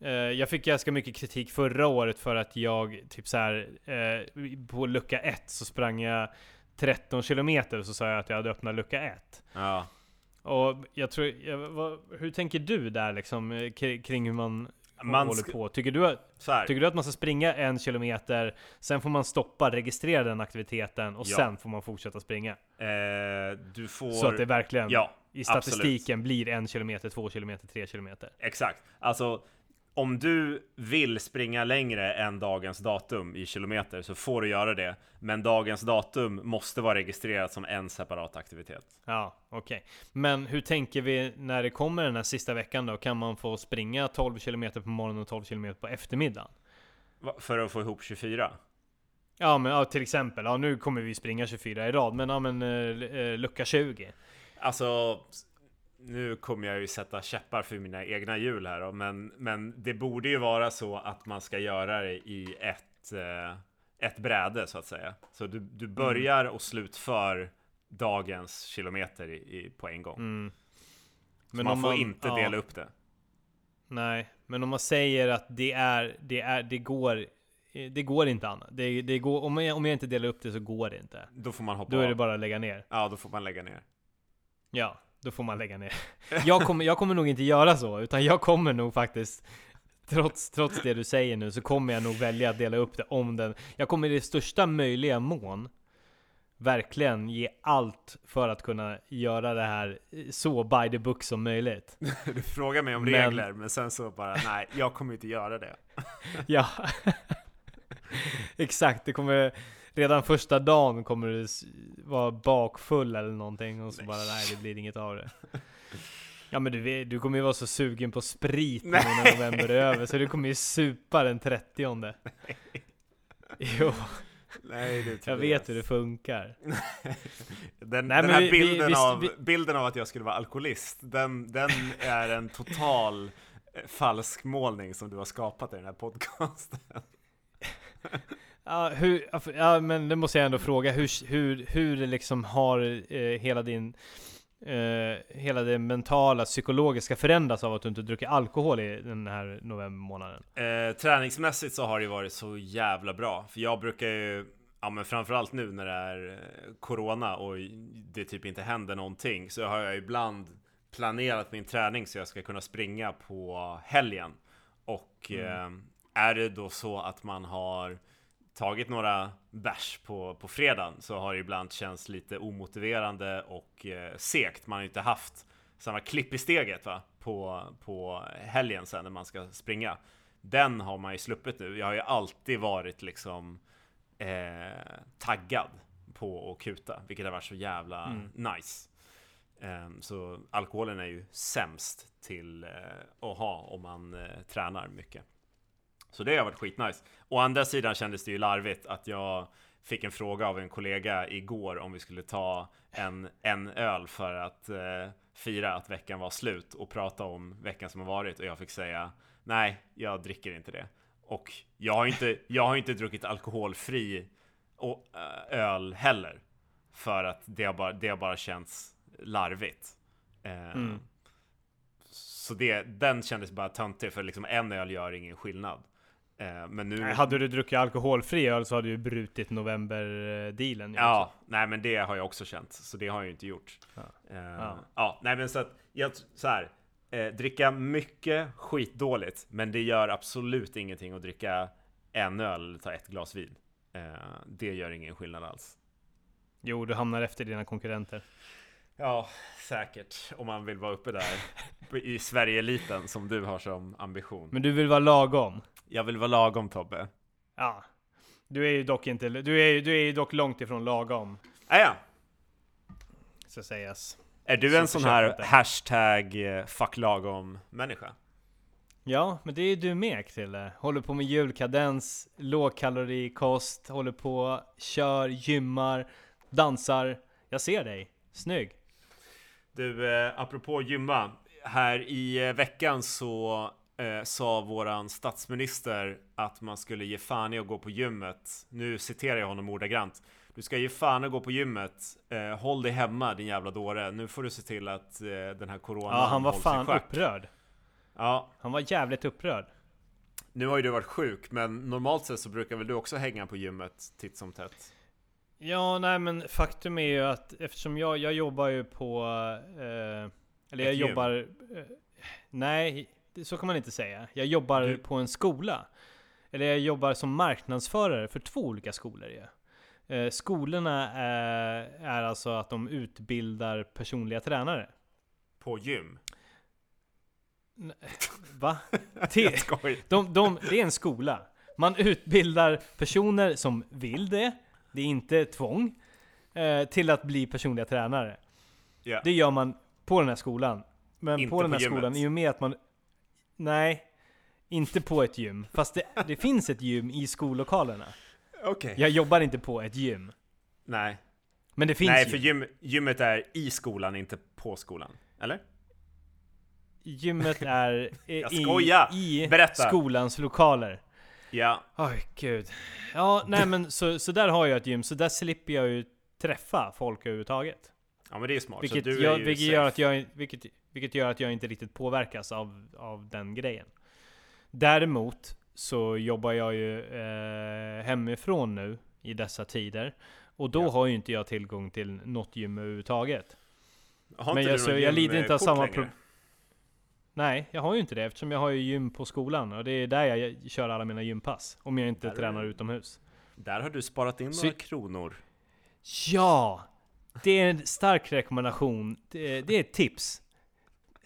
Eh, jag fick ganska mycket kritik förra året för att jag typ så här eh, på lucka 1 så sprang jag 13 kilometer och så sa jag att jag hade öppnat lucka 1. Ja. Och jag tror, jag, vad, hur tänker du där liksom eh, kring, hur man, Man håller på? Tycker du att. Tycker du att man ska springa en kilometer, sen får man stoppa, registrera den aktiviteten och Ja. sen får man fortsätta springa? Eh, du får... Så att det verkligen Ja, i statistiken blir en kilometer, två kilometer, tre kilometer. exakt. Alltså, om du vill springa längre än dagens datum i kilometer så får du göra det. Men dagens datum måste vara registrerat som en separat aktivitet. Ja, okej. Men hur tänker vi när det kommer den här sista veckan då? Kan man få springa 12 kilometer på morgonen och 12 kilometer på eftermiddagen? För att få ihop 24. Ja men ja, till exempel, ja, nu kommer vi springa 24 i rad, men ja men uh, lucka 20. Alltså, nu kommer jag ju sätta käppar för mina egna hjul här då, men, men det borde ju vara så att man ska göra det i ett, eh, ett bräde så att säga. Så du, du mm. börjar och slutför dagens kilometer i, i, på en gång. Mm. Men man får man, inte dela ja. upp det. Nej, men om man säger att det är, det är, det går det går inte Anna. Det, det går, om, jag, om jag inte delar upp det så går det inte. Då får man hoppa Då är det bara att lägga ner. Ja, då får man lägga ner. Ja, då får man lägga ner. Jag kommer, jag kommer nog inte göra så, utan jag kommer nog faktiskt Trots, trots det du säger nu så kommer jag nog välja att dela upp det om den. Jag kommer i det största möjliga mån Verkligen ge allt för att kunna göra det här så by the book som möjligt. Du frågar mig om men, regler, men sen så bara nej, jag kommer inte göra det. Ja. Exakt, det kommer redan första dagen kommer du vara bakfull eller någonting och så nej. bara nej det blir inget av det. Ja men du, du kommer ju vara så sugen på sprit när november är över så du kommer ju supa den 30 Nej. Jo. Nej, det jag vet hur det funkar. den, Nej, den här vi, bilden, vi, av, vi, bilden av att jag skulle vara alkoholist, den, den är en total eh, falsk målning som du har skapat i den här podcasten. Ja, hur, ja, men det måste jag ändå fråga. Hur, hur, hur liksom har eh, hela din eh, hela det mentala, psykologiska förändras av att du inte druckit alkohol i den här novembermånaden? Eh, träningsmässigt så har det varit så jävla bra. För jag brukar ju, ja men framförallt nu när det är eh, Corona och det typ inte händer någonting, så har jag ibland planerat min träning så jag ska kunna springa på helgen. Och mm. eh, är det då så att man har tagit några bärs på, på fredagen så har det ibland känts lite omotiverande och eh, segt. Man har inte haft samma klipp i steget va? På, på helgen sen när man ska springa. Den har man ju sluppit nu. Jag har ju alltid varit liksom eh, taggad på att kuta, vilket har varit så jävla mm. nice. Eh, så alkoholen är ju sämst till eh, att ha om man eh, tränar mycket. Så det har varit skitnice. Å andra sidan kändes det ju larvigt att jag fick en fråga av en kollega igår om vi skulle ta en, en öl för att eh, fira att veckan var slut och prata om veckan som har varit och jag fick säga nej, jag dricker inte det. Och jag har inte, jag har inte druckit alkoholfri och, äh, öl heller. För att det har bara, det har bara känts larvigt. Eh, mm. Så det, den kändes bara töntig för liksom en öl gör ingen skillnad. Eh, men nu... Nej, hade du druckit alkoholfri öl så hade du brutit november-dealen. Ja, nej men det har jag också känt. Så det har jag ju inte gjort. Ja, uh, ja. ja nej men så att, jag, så här. Eh, dricka mycket skitdåligt, men det gör absolut ingenting att dricka en öl eller ta ett glas vin. Eh, det gör ingen skillnad alls. Jo, du hamnar efter dina konkurrenter. Ja, säkert. Om man vill vara uppe där i Sverige-eliten som du har som ambition. Men du vill vara lagom? Jag vill vara lagom Tobbe. Ja. Du är ju dock inte, du är, du är ju dock långt ifrån lagom. Är jag? Ska sägas. Är du så en sån här hashtag eh, fuck lagom människa? Ja, men det är ju du med Krille. Håller på med julkadens, lågkalorikost, håller på, kör, gymmar, dansar. Jag ser dig. Snygg. Du, eh, apropå gymma. Här i eh, veckan så eh, sa våran statsminister att man skulle ge fan i att gå på gymmet. Nu citerar jag honom ordagrant. Du ska ge fan att gå på gymmet. Eh, håll dig hemma din jävla dåre. Nu får du se till att eh, den här coronan Ja, han var fan upprörd. Ja. Han var jävligt upprörd. Nu har ju du varit sjuk, men normalt sett så brukar väl du också hänga på gymmet titt som tätt? Ja, nej men faktum är ju att eftersom jag, jag jobbar ju på... Eh, eller jag Ett jobbar... Eh, nej, så kan man inte säga. Jag jobbar du... på en skola. Eller jag jobbar som marknadsförare för två olika skolor ju. Eh, skolorna är, är alltså att de utbildar personliga tränare. På gym? Va? Till, de, de, det är en skola. Man utbildar personer som vill det, det är inte tvång, eh, till att bli personliga tränare. Yeah. Det gör man på den här skolan. Men inte på den här på skolan, i och med att man Nej, inte på ett gym. Fast det, det finns ett gym i skollokalerna. Okej. Jag jobbar inte på ett gym. Nej. Men det finns Nej, för gym, gymmet är i skolan, inte på skolan. Eller? Gymmet är i, Jag skojar. i Berätta. skolans lokaler. Ja. Oj, gud. Ja, nej men så, så där har jag ett gym, så där slipper jag ju träffa folk överhuvudtaget. Ja, men det är smart. Vilket, så du är ju vilket, safe. gör att jag, vilket, vilket gör att jag inte riktigt påverkas av, av den grejen. Däremot så jobbar jag ju eh, hemifrån nu i dessa tider. Och då Ja. har ju inte jag tillgång till något gym överhuvudtaget. Har men jag- du så jag lider inte av samma längre? pro- Nej, jag har ju inte det eftersom jag har ju gym på skolan och det är där jag kör alla mina gympass. Om jag inte Där är tränar det. utomhus. Där har du sparat in Så- några kronor. Ja! Det är en stark rekommendation. Det det är ett tips.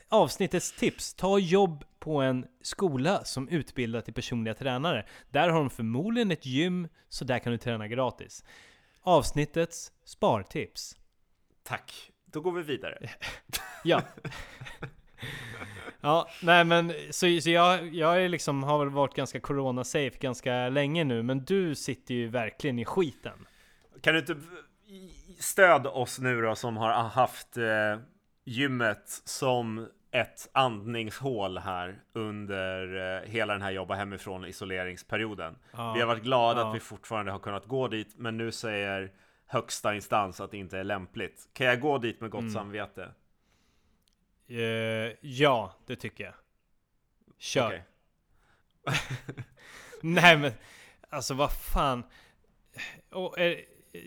Avsnittets tips. Ta jobb på en skola som utbildar till personliga tränare. Där har de förmodligen ett gym, så där kan du träna gratis. Avsnittets spartips. Tack. Då går vi vidare. Ja. Ja, nej men så, så jag, jag är liksom, har väl varit ganska corona-safe ganska länge nu, men du sitter ju verkligen i skiten. Kan du inte stöd oss nu då som har haft eh, gymmet som ett andningshål här under eh, hela den här jobba hemifrån isoleringsperioden. Ja. Vi har varit glada Ja. att vi fortfarande har kunnat gå dit, men nu säger högsta instans att det inte är lämpligt. Kan jag gå dit med gott Mm. samvete? Eh, ja, det tycker jag. Kör. Okej. Nej men, alltså vad fan. Och, eh,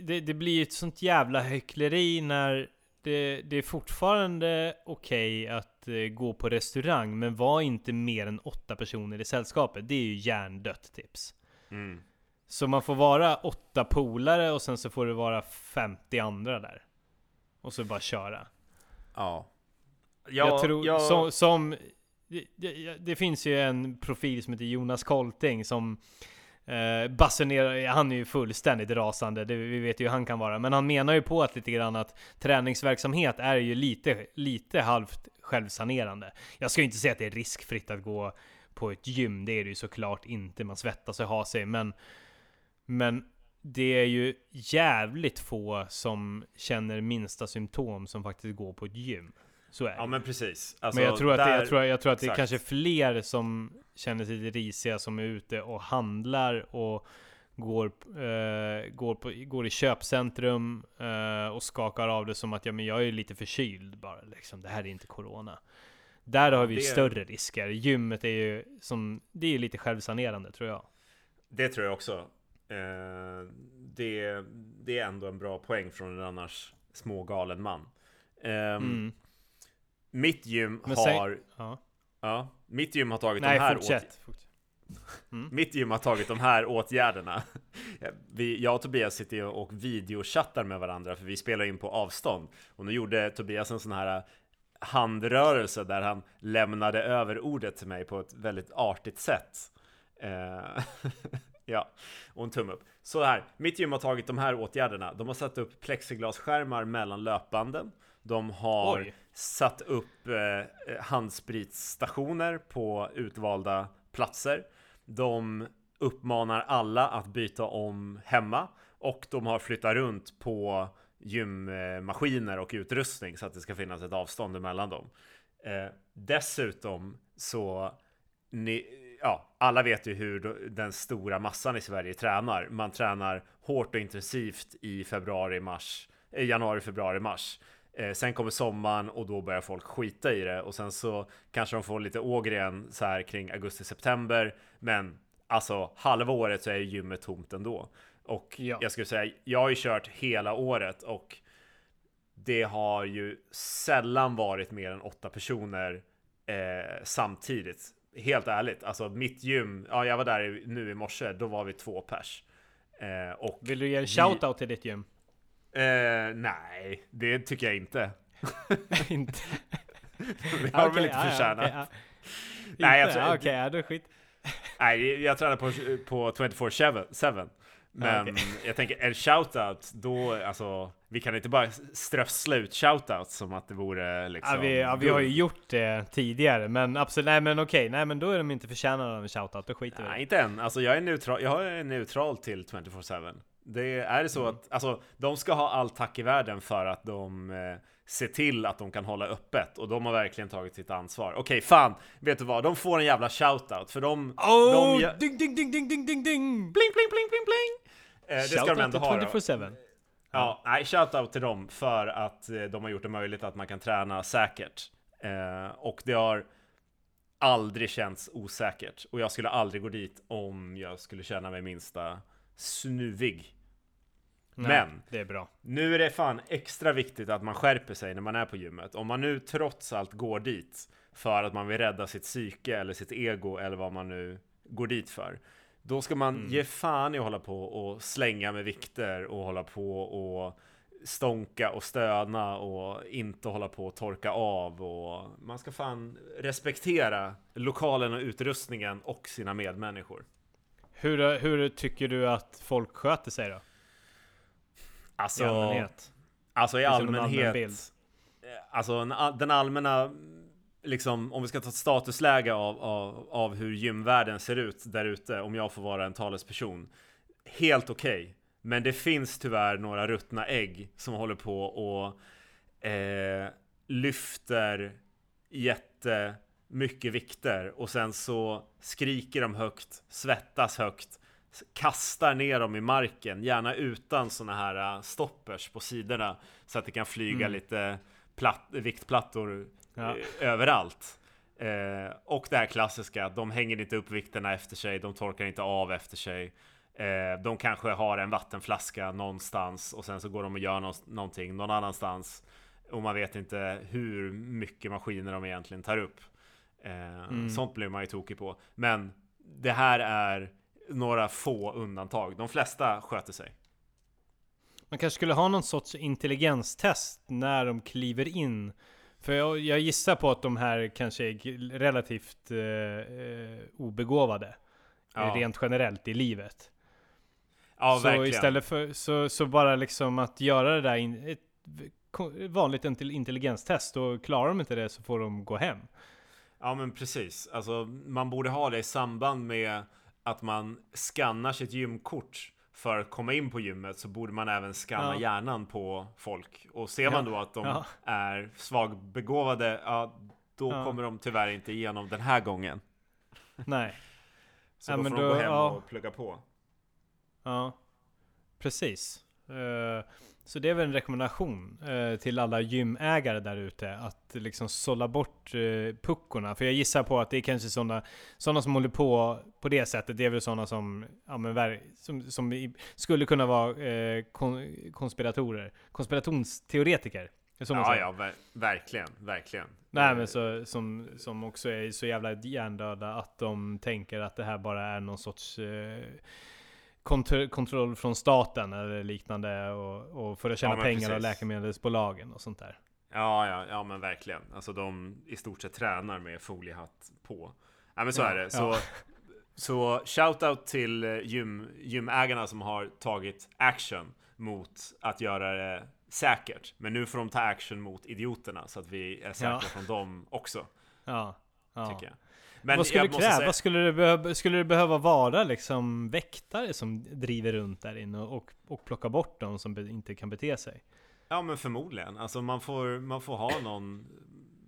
det, det blir ju ett sånt jävla hyckleri när det, det är fortfarande okej att eh, gå på restaurang, men var inte mer än åtta personer i sällskapet. Det är ju hjärndött tips. Mm. Så man får vara åtta polare och sen så får det vara 50 andra där. Och så bara köra. Ja. jag tror, jag- som, som det, det, det finns ju en profil som heter Jonas Kolting som eh, basunerar, han är ju fullständigt rasande, det, vi vet ju hur han kan vara, men han menar ju på att lite grann att träningsverksamhet är ju lite, lite halvt självsanerande. Jag ska ju inte säga att det är riskfritt att gå på ett gym, det är det ju såklart inte, man svettas och har sig, men men det är ju jävligt få som känner minsta symptom som faktiskt går på ett gym. Så är det. Ja men precis. Alltså, Men jag tror att, det, där- jag tror, jag tror att det är kanske fler som känner sig risiga som är ute och handlar och går, eh, går, på, går i köpcentrum eh, och skakar av det som att ja, men jag är lite förkyld bara. Liksom. Det här är inte corona. Där har vi Det- större risker. Gymmet är ju som, det är lite självsanerande tror jag. Det tror jag också. Eh, det, det är ändå en bra poäng från en annars smågalen man. Eh, Mm. Mitt gym säg- har... Ja. Ja, mitt gym har tagit Nej, de här fortsätt. åt- fortsätt. Mitt gym har tagit de här åtgärderna. Vi, jag och Tobias sitter och videochattar med varandra för vi spelar in på avstånd. Och nu gjorde Tobias en sån här handrörelse där han lämnade över ordet till mig på ett väldigt artigt sätt. Eh, ja, och en tumme upp. Så här, mitt gym har tagit de här åtgärderna. De har satt upp plexiglasskärmar mellan löpbanden. De har Oj. satt upp eh, handspritsstationer på utvalda platser. De uppmanar alla att byta om hemma och de har flyttat runt på gymmaskiner och utrustning så att det ska finnas ett avstånd emellan dem. Eh, dessutom så ni, ja, alla vet ju hur den stora massan i Sverige tränar. Man tränar hårt och intensivt i februari, mars, eh, januari, februari, mars. Eh, sen kommer sommaren och då börjar folk skita i det och sen så kanske de får lite åger igen så här kring augusti, september. Men alltså halva året så är gymmet tomt ändå. Och Ja. jag skulle säga, jag har ju kört hela året och det har ju sällan varit mer än åtta personer eh, samtidigt. Helt ärligt, alltså mitt gym, ja jag var där nu i morse, då var vi två pers. Eh, och Vill du ge en vi- shoutout till ditt gym? Eh, nej, det tycker jag inte. inte. Det har Okej, väl inte ja, ja, förtjänat. okej, ja. Nej, Inte? Ja, Okej, ja, då skit. Nej, jag tränar på, på 24-7. Men okej. jag tänker, en shoutout, då, alltså, vi kan inte bara strössla ut shoutouts som att det vore liksom... Ja, vi, ja, vi har ju gjort det tidigare, men absolut, nej men okej, nej men då är de inte förtjänade av en shoutout, då skiter vi i Nej, inte än. Alltså jag är neutral, jag är neutral till 24-7. Det är det så Mm. att, alltså de ska ha all tack i världen för att de eh, ser till att de kan hålla öppet och de har verkligen tagit sitt ansvar. Okej, fan, vet du vad? De får en jävla shoutout för de... Oh, de ding ding ding ding ding ding ding! Bling, bling, bling, bling, bling! Eh, det ska de ändå ha då. 24-7. Ja, nej, shoutout till dem för att eh, de har gjort det möjligt att man kan träna säkert. Eh, och det har aldrig känts osäkert. Och jag skulle aldrig gå dit om jag skulle känna mig minsta snuvig. Nej, Men- Det är bra. Nu är det fan extra viktigt att man skärper sig när man är på gymmet. Om man nu trots allt går dit för att man vill rädda sitt psyke eller sitt ego eller vad man nu går dit för. Då ska man ge fan i att hålla på och slänga med vikter och hålla på och stånka och stöna och inte hålla på och torka av och man ska fan respektera lokalen och utrustningen och sina medmänniskor. Hur, hur tycker du att folk sköter sig då? Alltså, I allmänhet? Alltså i allmän allmänhet. eh, Alltså en all- den allmänna, liksom om vi ska ta ett statusläge av, av, av hur gymvärlden ser ut där ute, om jag får vara en talesperson. Helt okej. Men det finns tyvärr några ruttna ägg som håller på och eh, lyfter jättemycket vikter och sen så skriker de högt, svettas högt, kastar ner dem i marken, gärna utan såna här äh, stoppers på sidorna så att det kan flyga Mm. lite platt, viktplattor Ja. eh, överallt. Eh, och det här klassiska, de hänger inte upp vikterna efter sig, de torkar inte av efter sig. Eh, de kanske har en vattenflaska någonstans och sen så går de och gör nå- någonting någon annanstans. Och man vet inte hur mycket maskiner de egentligen tar upp. Eh, Mm. Sånt blir man ju tokig på. Men det här är några få undantag. De flesta sköter sig. Man kanske skulle ha någon sorts intelligenstest när de kliver in. För jag, jag gissar på att de här kanske är relativt eh, eh, obegåvade. Ja. Rent generellt i livet. Ja, så verkligen. istället för så, så bara liksom att göra det där in, ett vanligt intel- intelligenstest och klarar de inte det så får de gå hem. Ja men precis. Alltså man borde ha det i samband med att man skannar sitt gymkort för att komma in på gymmet så borde man även skanna Ja. hjärnan på folk. Och ser man Ja. då att de Ja. är svagbegåvade, ja då Ja. kommer de tyvärr inte igenom den här gången. Nej. Så då får de då- gå hem och plugga på. Ja, precis. Eh, Så det är väl en rekommendation eh, till alla gymägare där ute att liksom sålla bort eh, puckorna. För jag gissar på att det är kanske sådana såna som håller på på det sättet. Det är väl sådana som, ja, men, som, som i- skulle kunna vara eh, kon, konspiratorer. Konspirationsteoretiker. Ja, ja, ver- verkligen, verkligen. Nej Eh, men så, som, som också är så jävla hjärndöda att de tänker att det här bara är någon sorts eh, kont- kontroll från staten eller liknande och, och för att tjäna Ja, pengar och precis. läkemedelsbolagen och sånt där. Ja, ja, ja men verkligen. Alltså de i stort sett tränar med foliehatt på. Ja men så Ja, är det. Så, ja. så shoutout till eh, gym, gymägarna som har tagit action mot att göra det säkert. Men nu får de ta action mot idioterna så att vi är säkra Ja. från dem också. Ja. ja. Tycker jag. Men Vad skulle jag det måste kräva? säga- Skulle, det behöva, skulle det behöva vara liksom väktare som driver runt där inne och, och, plockar bort de som inte kan bete sig? Ja men förmodligen. Alltså man får, man får ha någon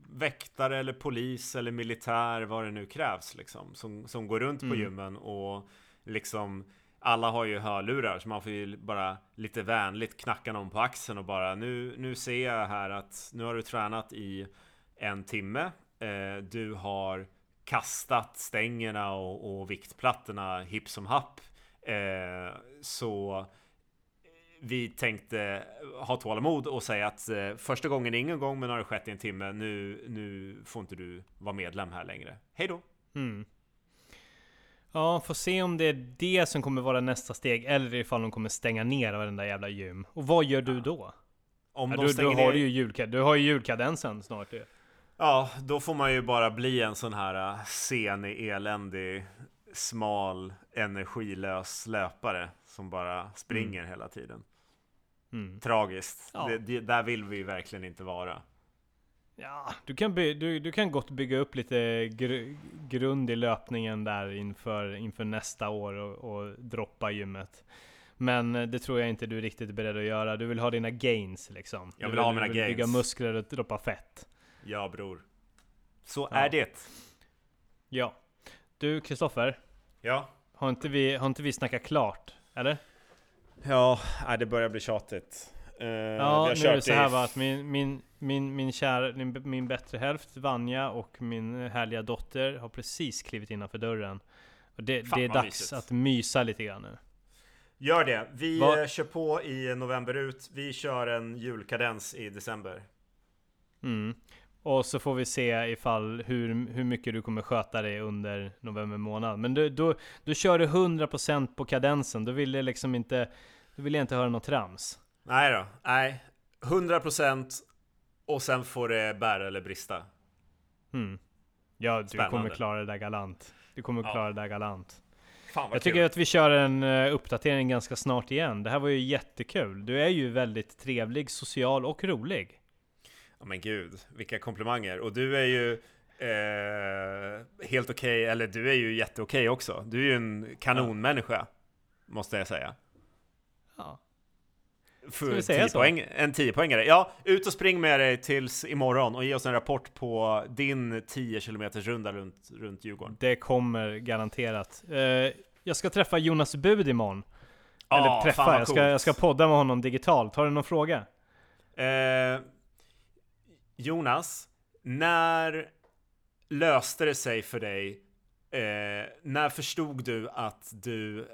väktare eller polis eller militär, vad det nu krävs liksom. Som, som går runt på Mm. gymmen och liksom alla har ju hörlurar så man får ju bara lite vänligt knacka någon på axeln och bara nu, nu ser jag här att nu har du tränat i en timme. Eh, du har kastat stängerna och, och viktplattorna hipp som happ. Eh, så vi tänkte ha tålamod och säga att eh, första gången är ingen gång, men har det skett i en timme. Nu, nu får inte du vara medlem här längre. Hej då! Mm. Ja, får se om det är det som kommer vara nästa steg eller ifall de kommer stänga ner varenda jävla gym. Och vad gör du då? Om Ja, de du, stänger har ner, ju julkad, du har ju julkadensen snart ju. Ja, då får man ju bara bli en sån här uh, senig, eländig, smal, energilös löpare som bara springer mm. hela tiden. Mm. Tragiskt. Ja. Det, det, där vill vi verkligen inte vara. Ja, du kan, by, du, du kan gott bygga upp lite gr, grund i löpningen där inför, inför nästa år och, och droppa gymmet. Men det tror jag inte du är riktigt beredd att göra. Du vill ha dina gains liksom. Jag vill, vill ha mina vill gains. bygga muskler och droppa fett. Ja bror. Så ja. är det. Ja. Du Kristoffer. Ja? Har inte vi, har inte vi snackat klart? Eller? Ja, det börjar bli tjatigt. Uh, ja, nu är det så här va, att min, min, min, min, kär, min, min bättre hälft Vanja och min härliga dotter har precis klivit innanför dörren. Och det, det är dags mysigt. att mysa lite grann nu. Gör det. Vi Va? kör på i november ut. Vi kör en julkadens i december. Mm. Och så får vi se ifall hur, hur mycket du kommer sköta dig under november månad. Men du, då, då kör du 100% på kadensen. Då vill jag liksom inte, då vill jag inte höra något trams. Nej då, nej. 100% och sen får det bära eller brista. Mm. Ja, du Spännande. kommer klara det där galant. Du kommer klara ja. det där galant. Fan jag tycker att vi kör en uh, uppdatering ganska snart igen. Det här var ju jättekul. Du är ju väldigt trevlig, social och rolig. Ja men gud, vilka komplimanger. Och du är ju eh, helt okej, okay, eller du är ju jätteokej också. Du är ju en kanonmänniska, måste jag säga. Ja. Ska vi säga så? Poäng, en 10-poängare. Ja, ut och spring med dig tills imorgon och ge oss en rapport på din 10 km runda runt, runt Djurgården. Det kommer garanterat. Uh, jag ska träffa Jonas Bud imorgon. Ah, Eller träffa, jag ska, jag ska podda med honom digitalt. Har du någon fråga? Uh, Jonas, när löste det sig för dig? Eh, när förstod du att du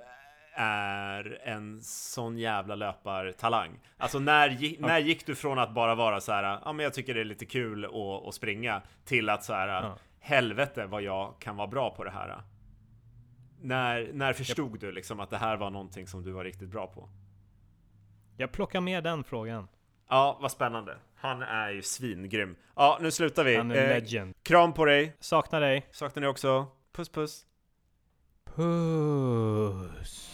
är en sån jävla löpartalang? Alltså när, när gick du från att bara vara så här, ja men jag tycker det är lite kul att, att springa, till att så här, ja. helvete vad jag kan vara bra på det här? När, när förstod jag... du liksom att det här var någonting som du var riktigt bra på? Jag plockar med den frågan. Ja, vad spännande. Han är ju svingrym. Ja, nu slutar vi. Han är eh, legend. Kram på dig. Saknar dig. Saknar ni också. Puss puss. Puss.